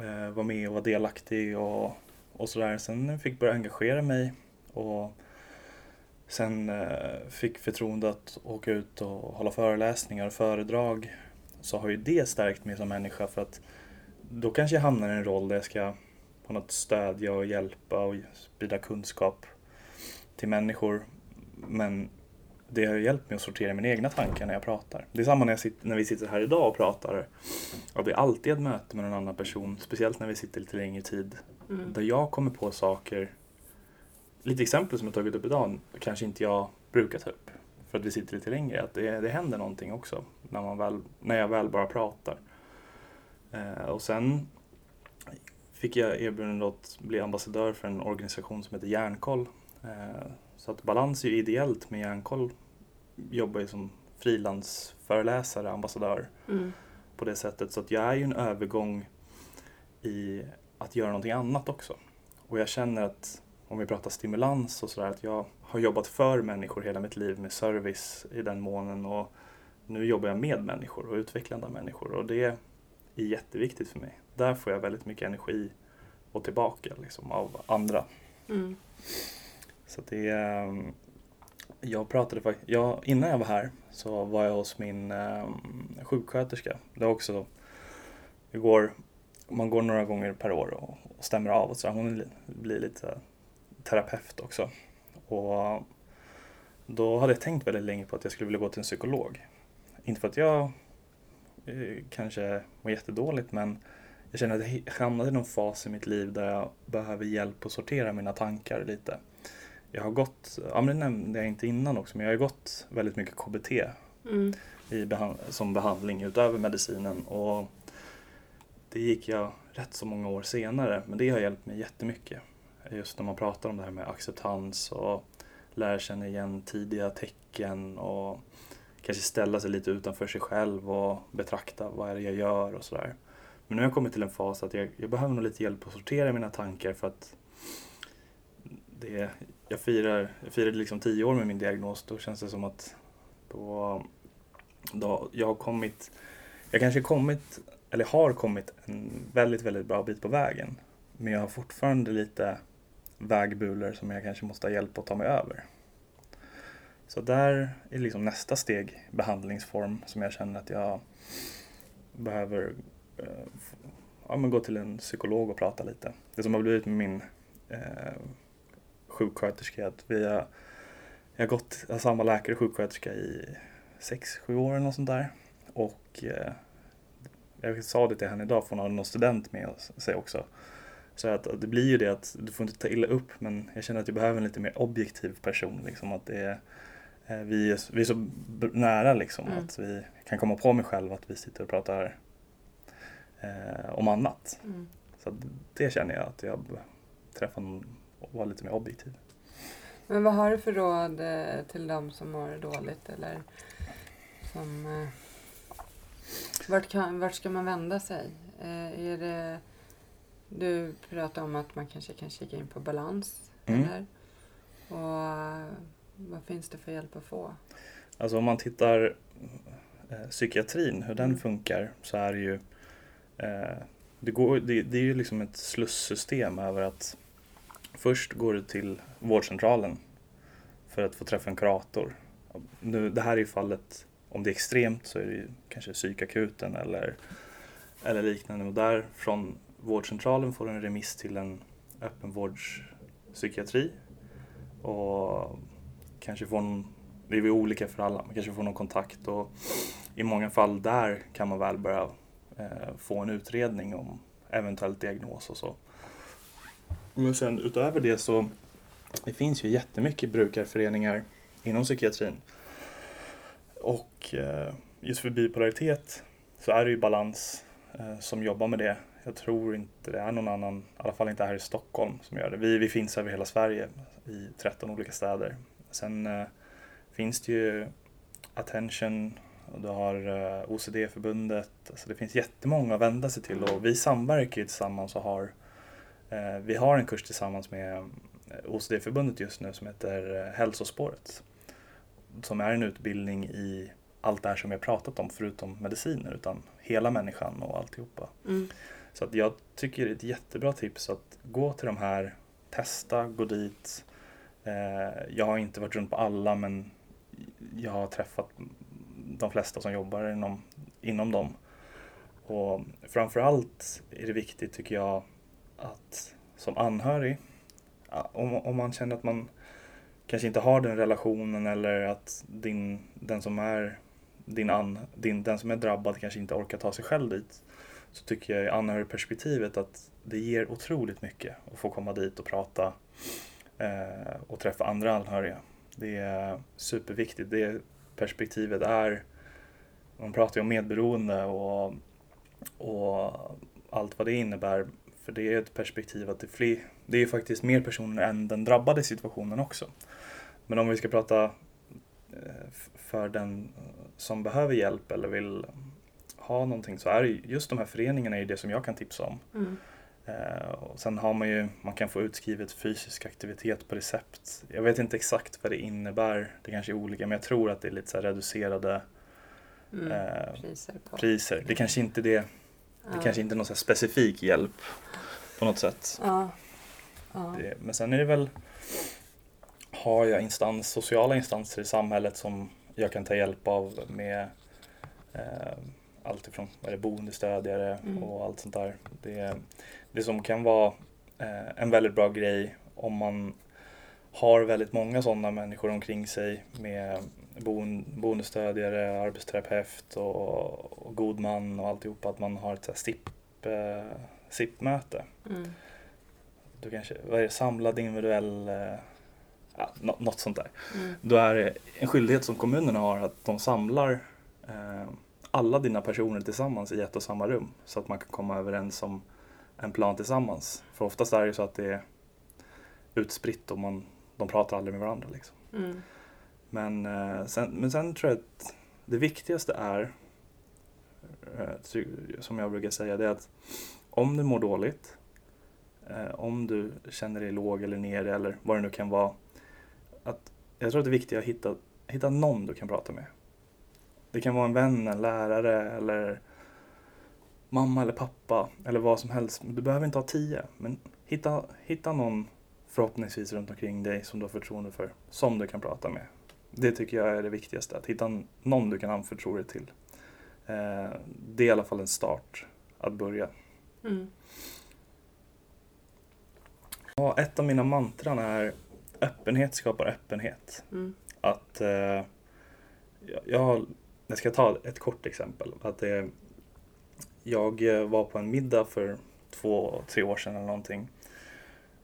eh, var med och var delaktig och, och sådär. Sen fick jag börja engagera mig och sen eh, fick förtroende att åka ut och hålla föreläsningar och föredrag. Så har ju det stärkt mig som människa för att då kanske jag hamnar i en roll där jag ska på något stödja och hjälpa och sprida kunskap till människor. Men det har hjälpt mig att sortera mina egna tankar när jag pratar. Det är samma när, jag sitter, när vi sitter här idag och pratar. Och det är alltid ett möte med någon annan person, speciellt när vi sitter lite längre tid. Mm. Där jag kommer på saker, lite exempel som jag tagit upp idag, kanske inte jag brukar ta upp. För att vi sitter lite längre, att det, det händer någonting också när, man väl, när jag väl bara pratar. Eh, och sen fick jag erbjudande att bli ambassadör för en organisation som heter Järnkoll. Eh, så att Balans är ju ideellt, men Järnkoll jobbar ju som frilansföreläsare, ambassadör Mm. på det sättet. Så att jag är ju en övergång i att göra någonting annat också. Och jag känner att om vi pratar stimulans och sådär, att jag har jobbat för människor hela mitt liv med service i den månen och nu jobbar jag med människor och utvecklande av människor och det är jätteviktigt för mig. Där får jag väldigt mycket energi och tillbaka liksom, av andra. Mm. Så det är, jag pratade faktiskt, jag, innan jag var här så var jag hos min eh, sjuksköterska. Det är också, vi går, man går några gånger per år och, och stämmer av och så. Hon blir lite terapeut också. Och då hade jag tänkt väldigt länge på att jag skulle vilja gå till en psykolog. Inte för att jag eh, kanske mår jättedåligt men jag känner att jag hamnade i någon fas i mitt liv där jag behöver hjälp att sortera mina tankar lite. Jag har gått, ja men det nämnde jag inte innan också, men jag har gått väldigt mycket KBT Mm. i behand- som behandling utöver medicinen. Och det gick jag rätt så många år senare, men det har hjälpt mig jättemycket. Just när man pratar om det här med acceptans och lära känna igen tidiga tecken och kanske ställa sig lite utanför sig själv och betrakta vad är det jag gör och sådär. Men nu har jag kommit till en fas att jag, jag behöver nog lite hjälp att sortera mina tankar för att det, jag, firar, jag firade liksom tio år med min diagnos. Då känns det som att då, då jag har kommit, jag kanske kommit, eller har kommit en väldigt, väldigt bra bit på vägen. Men jag har fortfarande lite vägbulor som jag kanske måste ha hjälp att ta mig över. Så där är liksom nästa steg behandlingsform som jag känner att jag behöver eh, ja, men gå till en psykolog och prata lite. Det som har blivit med min eh, sjuksköterska att vi har, jag har gått jag har samma läkare och sjuksköterska i sex, sju år eller något sånt där. Och eh, jag sa det till henne idag, för hon hade någon student med sig också. Så att, att det blir ju det att du får inte ta illa upp men jag känner att jag behöver en lite mer objektiv person. Liksom, att det är, eh, vi, är, vi är så nära liksom Mm. att vi kan komma på mig själv att vi sitter och pratar eh, om annat. Mm. Så det känner jag att jag träffar någon och vara lite mer objektiv. Men vad har du för råd eh, till de som mår dåligt eller som... Eh, vart, kan, vart ska man vända sig? Eh, är det... Du pratar om att man kanske kan kika in på balans. Mm. Eller? Och vad finns det för hjälp att få? Alltså om man tittar eh, psykiatrin, hur den funkar, så är det ju eh, det, går, det, det är ju liksom ett slussystem över att först går du till vårdcentralen för att få träffa en kurator. Nu, det här är ju fallet, om det är extremt så är det ju kanske psykakuten eller, eller liknande. Och där från vårdcentralen får du en remiss till en öppenvårdspsykiatri och kanske får någon det är ju olika för alla. Man kanske får någon kontakt och i många fall där kan man väl börja eh, få en utredning om eventuell diagnos och så. Men sen utöver det så det finns ju jättemycket brukarföreningar inom psykiatrin. Och eh, just för bipolaritet så är det ju Balans eh, som jobbar med det. Jag tror inte det är någon annan, i alla fall inte här i Stockholm, som gör det. Vi, vi finns över hela Sverige i 13 olika städer. Sen eh, finns det ju Attention och du har eh, OCD-förbundet. Alltså det finns jättemånga att vända sig till och vi samverkar ju tillsammans och har vi har en kurs tillsammans med eh, OCD-förbundet just nu som heter eh, Hälsospåret. Som är en utbildning i allt det här som jag pratat om förutom mediciner utan hela människan och alltihopa. Mm. Så att jag tycker det är ett jättebra tips att gå till de här, testa, gå dit. Eh, jag har inte varit runt på alla men jag har träffat de flesta som jobbar inom, inom dem. Och framförallt är det viktigt tycker jag att som anhörig, om, om man känner att man kanske inte har den relationen eller att din, den som är din, an, din, den som är drabbad kanske inte orkar ta sig själv dit så tycker jag i anhörigperspektivet att det ger otroligt mycket att få komma dit och prata eh, och träffa andra anhöriga. Det är superviktigt. Det perspektivet är, man pratar ju om medberoende och, och allt vad det innebär. För det är ett perspektiv att det, fler, det är faktiskt mer personer än den drabbade situationen också. Men om vi ska prata eh, för den som behöver hjälp eller vill ha någonting så är just de här föreningarna är det som jag kan tipsa om. Mm. Eh, och sen har man ju, man kan få utskrivet fysisk aktivitet på recept. Jag vet inte exakt vad det innebär, det kanske är olika, men jag tror att det är lite reducerade Mm. eh, Priser priser. Det kanske inte är det, det kanske inte är någon specifik hjälp på något sätt. Det, men sen är det väl, har jag instans, sociala instanser i samhället som jag kan ta hjälp av med eh, allt ifrån vad är det, boendestödjare Mm. och allt sånt där. Det, det som kan vara eh, en väldigt bra grej om man har väldigt många sådana människor omkring sig med boen, boendestödjare, arbetsterapeut och, och god man och alltihopa, att man har ett så här SIP, eh, SIP-möte. Mm. Du kanske, vad är det, samlad individuell eh, ja, nå- något sånt där. Då är det en skyldighet som kommunerna har att de samlar eh, alla dina personer tillsammans i ett och samma rum så att man kan komma överens om en plan tillsammans. För oftast är det så att det är utspritt och man, de pratar aldrig med varandra. Liksom. Mm. Men, eh, sen, men sen tror jag att det viktigaste är, eh, som jag brukar säga, det är att om du mår dåligt, eh, om du känner dig låg eller nere eller vad det nu kan vara, att jag tror att det viktiga är att hitta, hitta någon du kan prata med. Det kan vara en vän, en lärare eller mamma eller pappa eller vad som helst. Du behöver inte ha tio, men hitta, hitta någon förhoppningsvis runt omkring dig som du har förtroende för, som du kan prata med. Det tycker jag är det viktigaste, att hitta någon du kan anförtro dig till. Eh, det är i alla fall en start att börja. Mm. Och ett av mina mantran är öppenhet skapar öppenhet. Mm. Att eh, jag, jag, har- jag ska ta ett kort exempel. Att det, jag eh, var på en middag för två, tre år sedan eller någonting.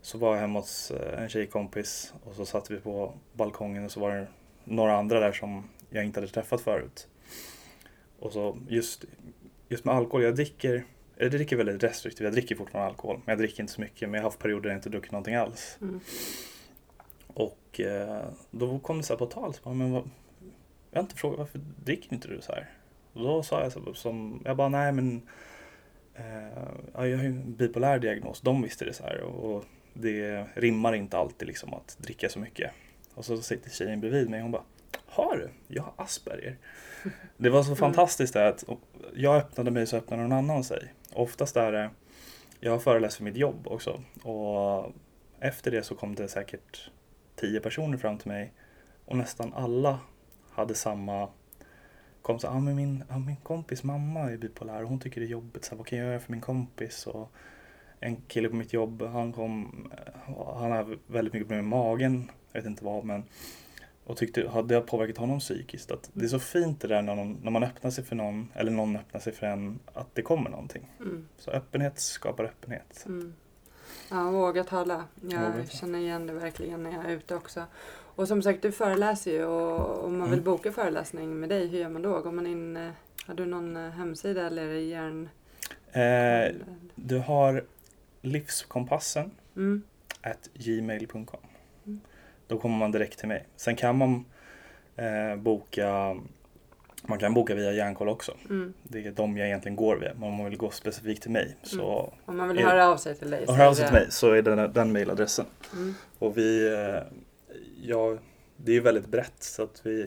Så var jag hemma hos eh, en tjejkompis och så satt vi på balkongen och så var det några andra där som jag inte hade träffat förut. Och så just, just med alkohol, jag dricker, jag dricker väldigt restriktivt, jag dricker fortfarande alkohol. Men jag dricker inte så mycket, men jag har haft perioder där jag inte druckit någonting alls. Mm. Och eh, då kom det så här på tal, så bara, men vad, jag har inte frågat varför dricker inte du så här? Och då sa jag så som, jag bara nej men eh, ja, jag har ju en bipolär diagnos, de visste det så här och det rimmar inte alltid liksom att dricka så mycket. Och så sitter tjejen bredvid mig och hon bara, har du? Jag har Asperger. [LAUGHS] Det var så fantastiskt det att jag öppnade mig så öppnade någon annan sig. Oftast är det, jag har föreläst för mitt jobb också och efter det så kom det säkert tio personer fram till mig och nästan alla hade samma kom så ah, men min, ah, min kompis mamma är bipolär och hon tycker det är jobbigt. Så här, vad kan jag göra för min kompis? Och en kille på mitt jobb, han kom, han har väldigt mycket problem med magen. Jag vet inte vad men och tyckte, hade det har påverkat honom psykiskt. Att det är så fint det där när, någon, när man öppnar sig för någon eller någon öppnar sig för en att det kommer någonting. Mm. Så öppenhet skapar öppenhet. Mm. Ja, våga tala. Jag Våga känner igen det verkligen när jag är ute också. Och som sagt, du föreläser ju och om man vill Mm. boka föreläsning med dig, hur gör man då? Går man in, eh, har du någon eh, hemsida eller är det järn... Eh, du har livskompassen Mm. at gmail.com. Mm. Då kommer man direkt till mig. Sen kan man eh, boka man kan boka via Järnkoll också. Mm. Det är de jag egentligen går via. Men om man vill gå specifikt till mig så Om man vill Är- höra av sig till dig. och så hör är av sig till mig så är det den mailadressen. Mm. Och vi, eh, ja, det är väldigt brett så att vi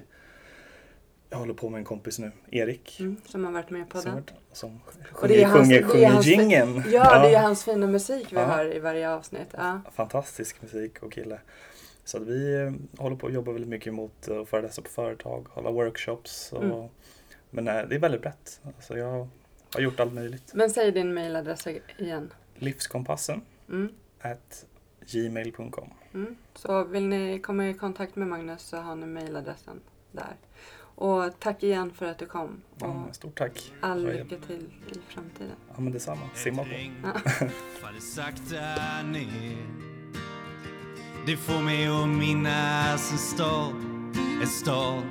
jag håller på med en kompis nu, Erik. Mm. Som har varit med på den. som Och det är sjunger, hans- sjunger, det är sjunger hans- jingeln. Ja, det är hans fina musik vi Ja. hör i varje avsnitt. Ja. fantastisk musik och kille. Så att vi eh, håller på att jobba väldigt mycket mot eh, att föreläsa på företag, hålla workshops. Och, Mm. Men eh, det är väldigt brett. Alltså jag har gjort allt möjligt. Men säg din mailadress igen. Livskompassen Mm. at gmail.com. Mm. Så vill ni komma i kontakt med Magnus så har ni mailadressen där. Och tack igen för att du kom. Och Ja, stort tack. all lycka till i framtiden. Ja men detsamma. Simma på. Ja. Det får mig att minnas en stad En stad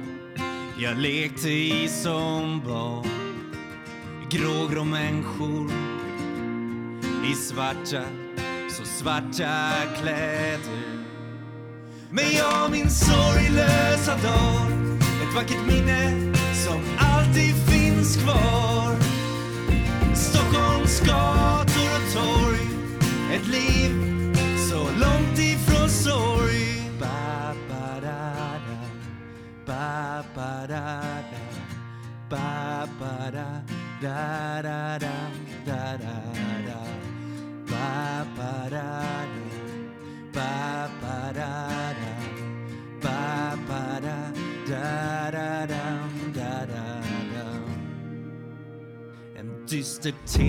jag lekte i som barn. Grågrå människor i svarta, så svarta kläder. Men jag min sorglösa dag Ett vackert minne som alltid finns kvar. Stockholms gator och torg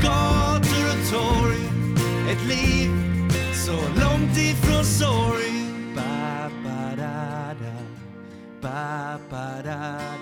ska till ett torg. Ett liv så långt ifrån ba ba da da. Ba ba da.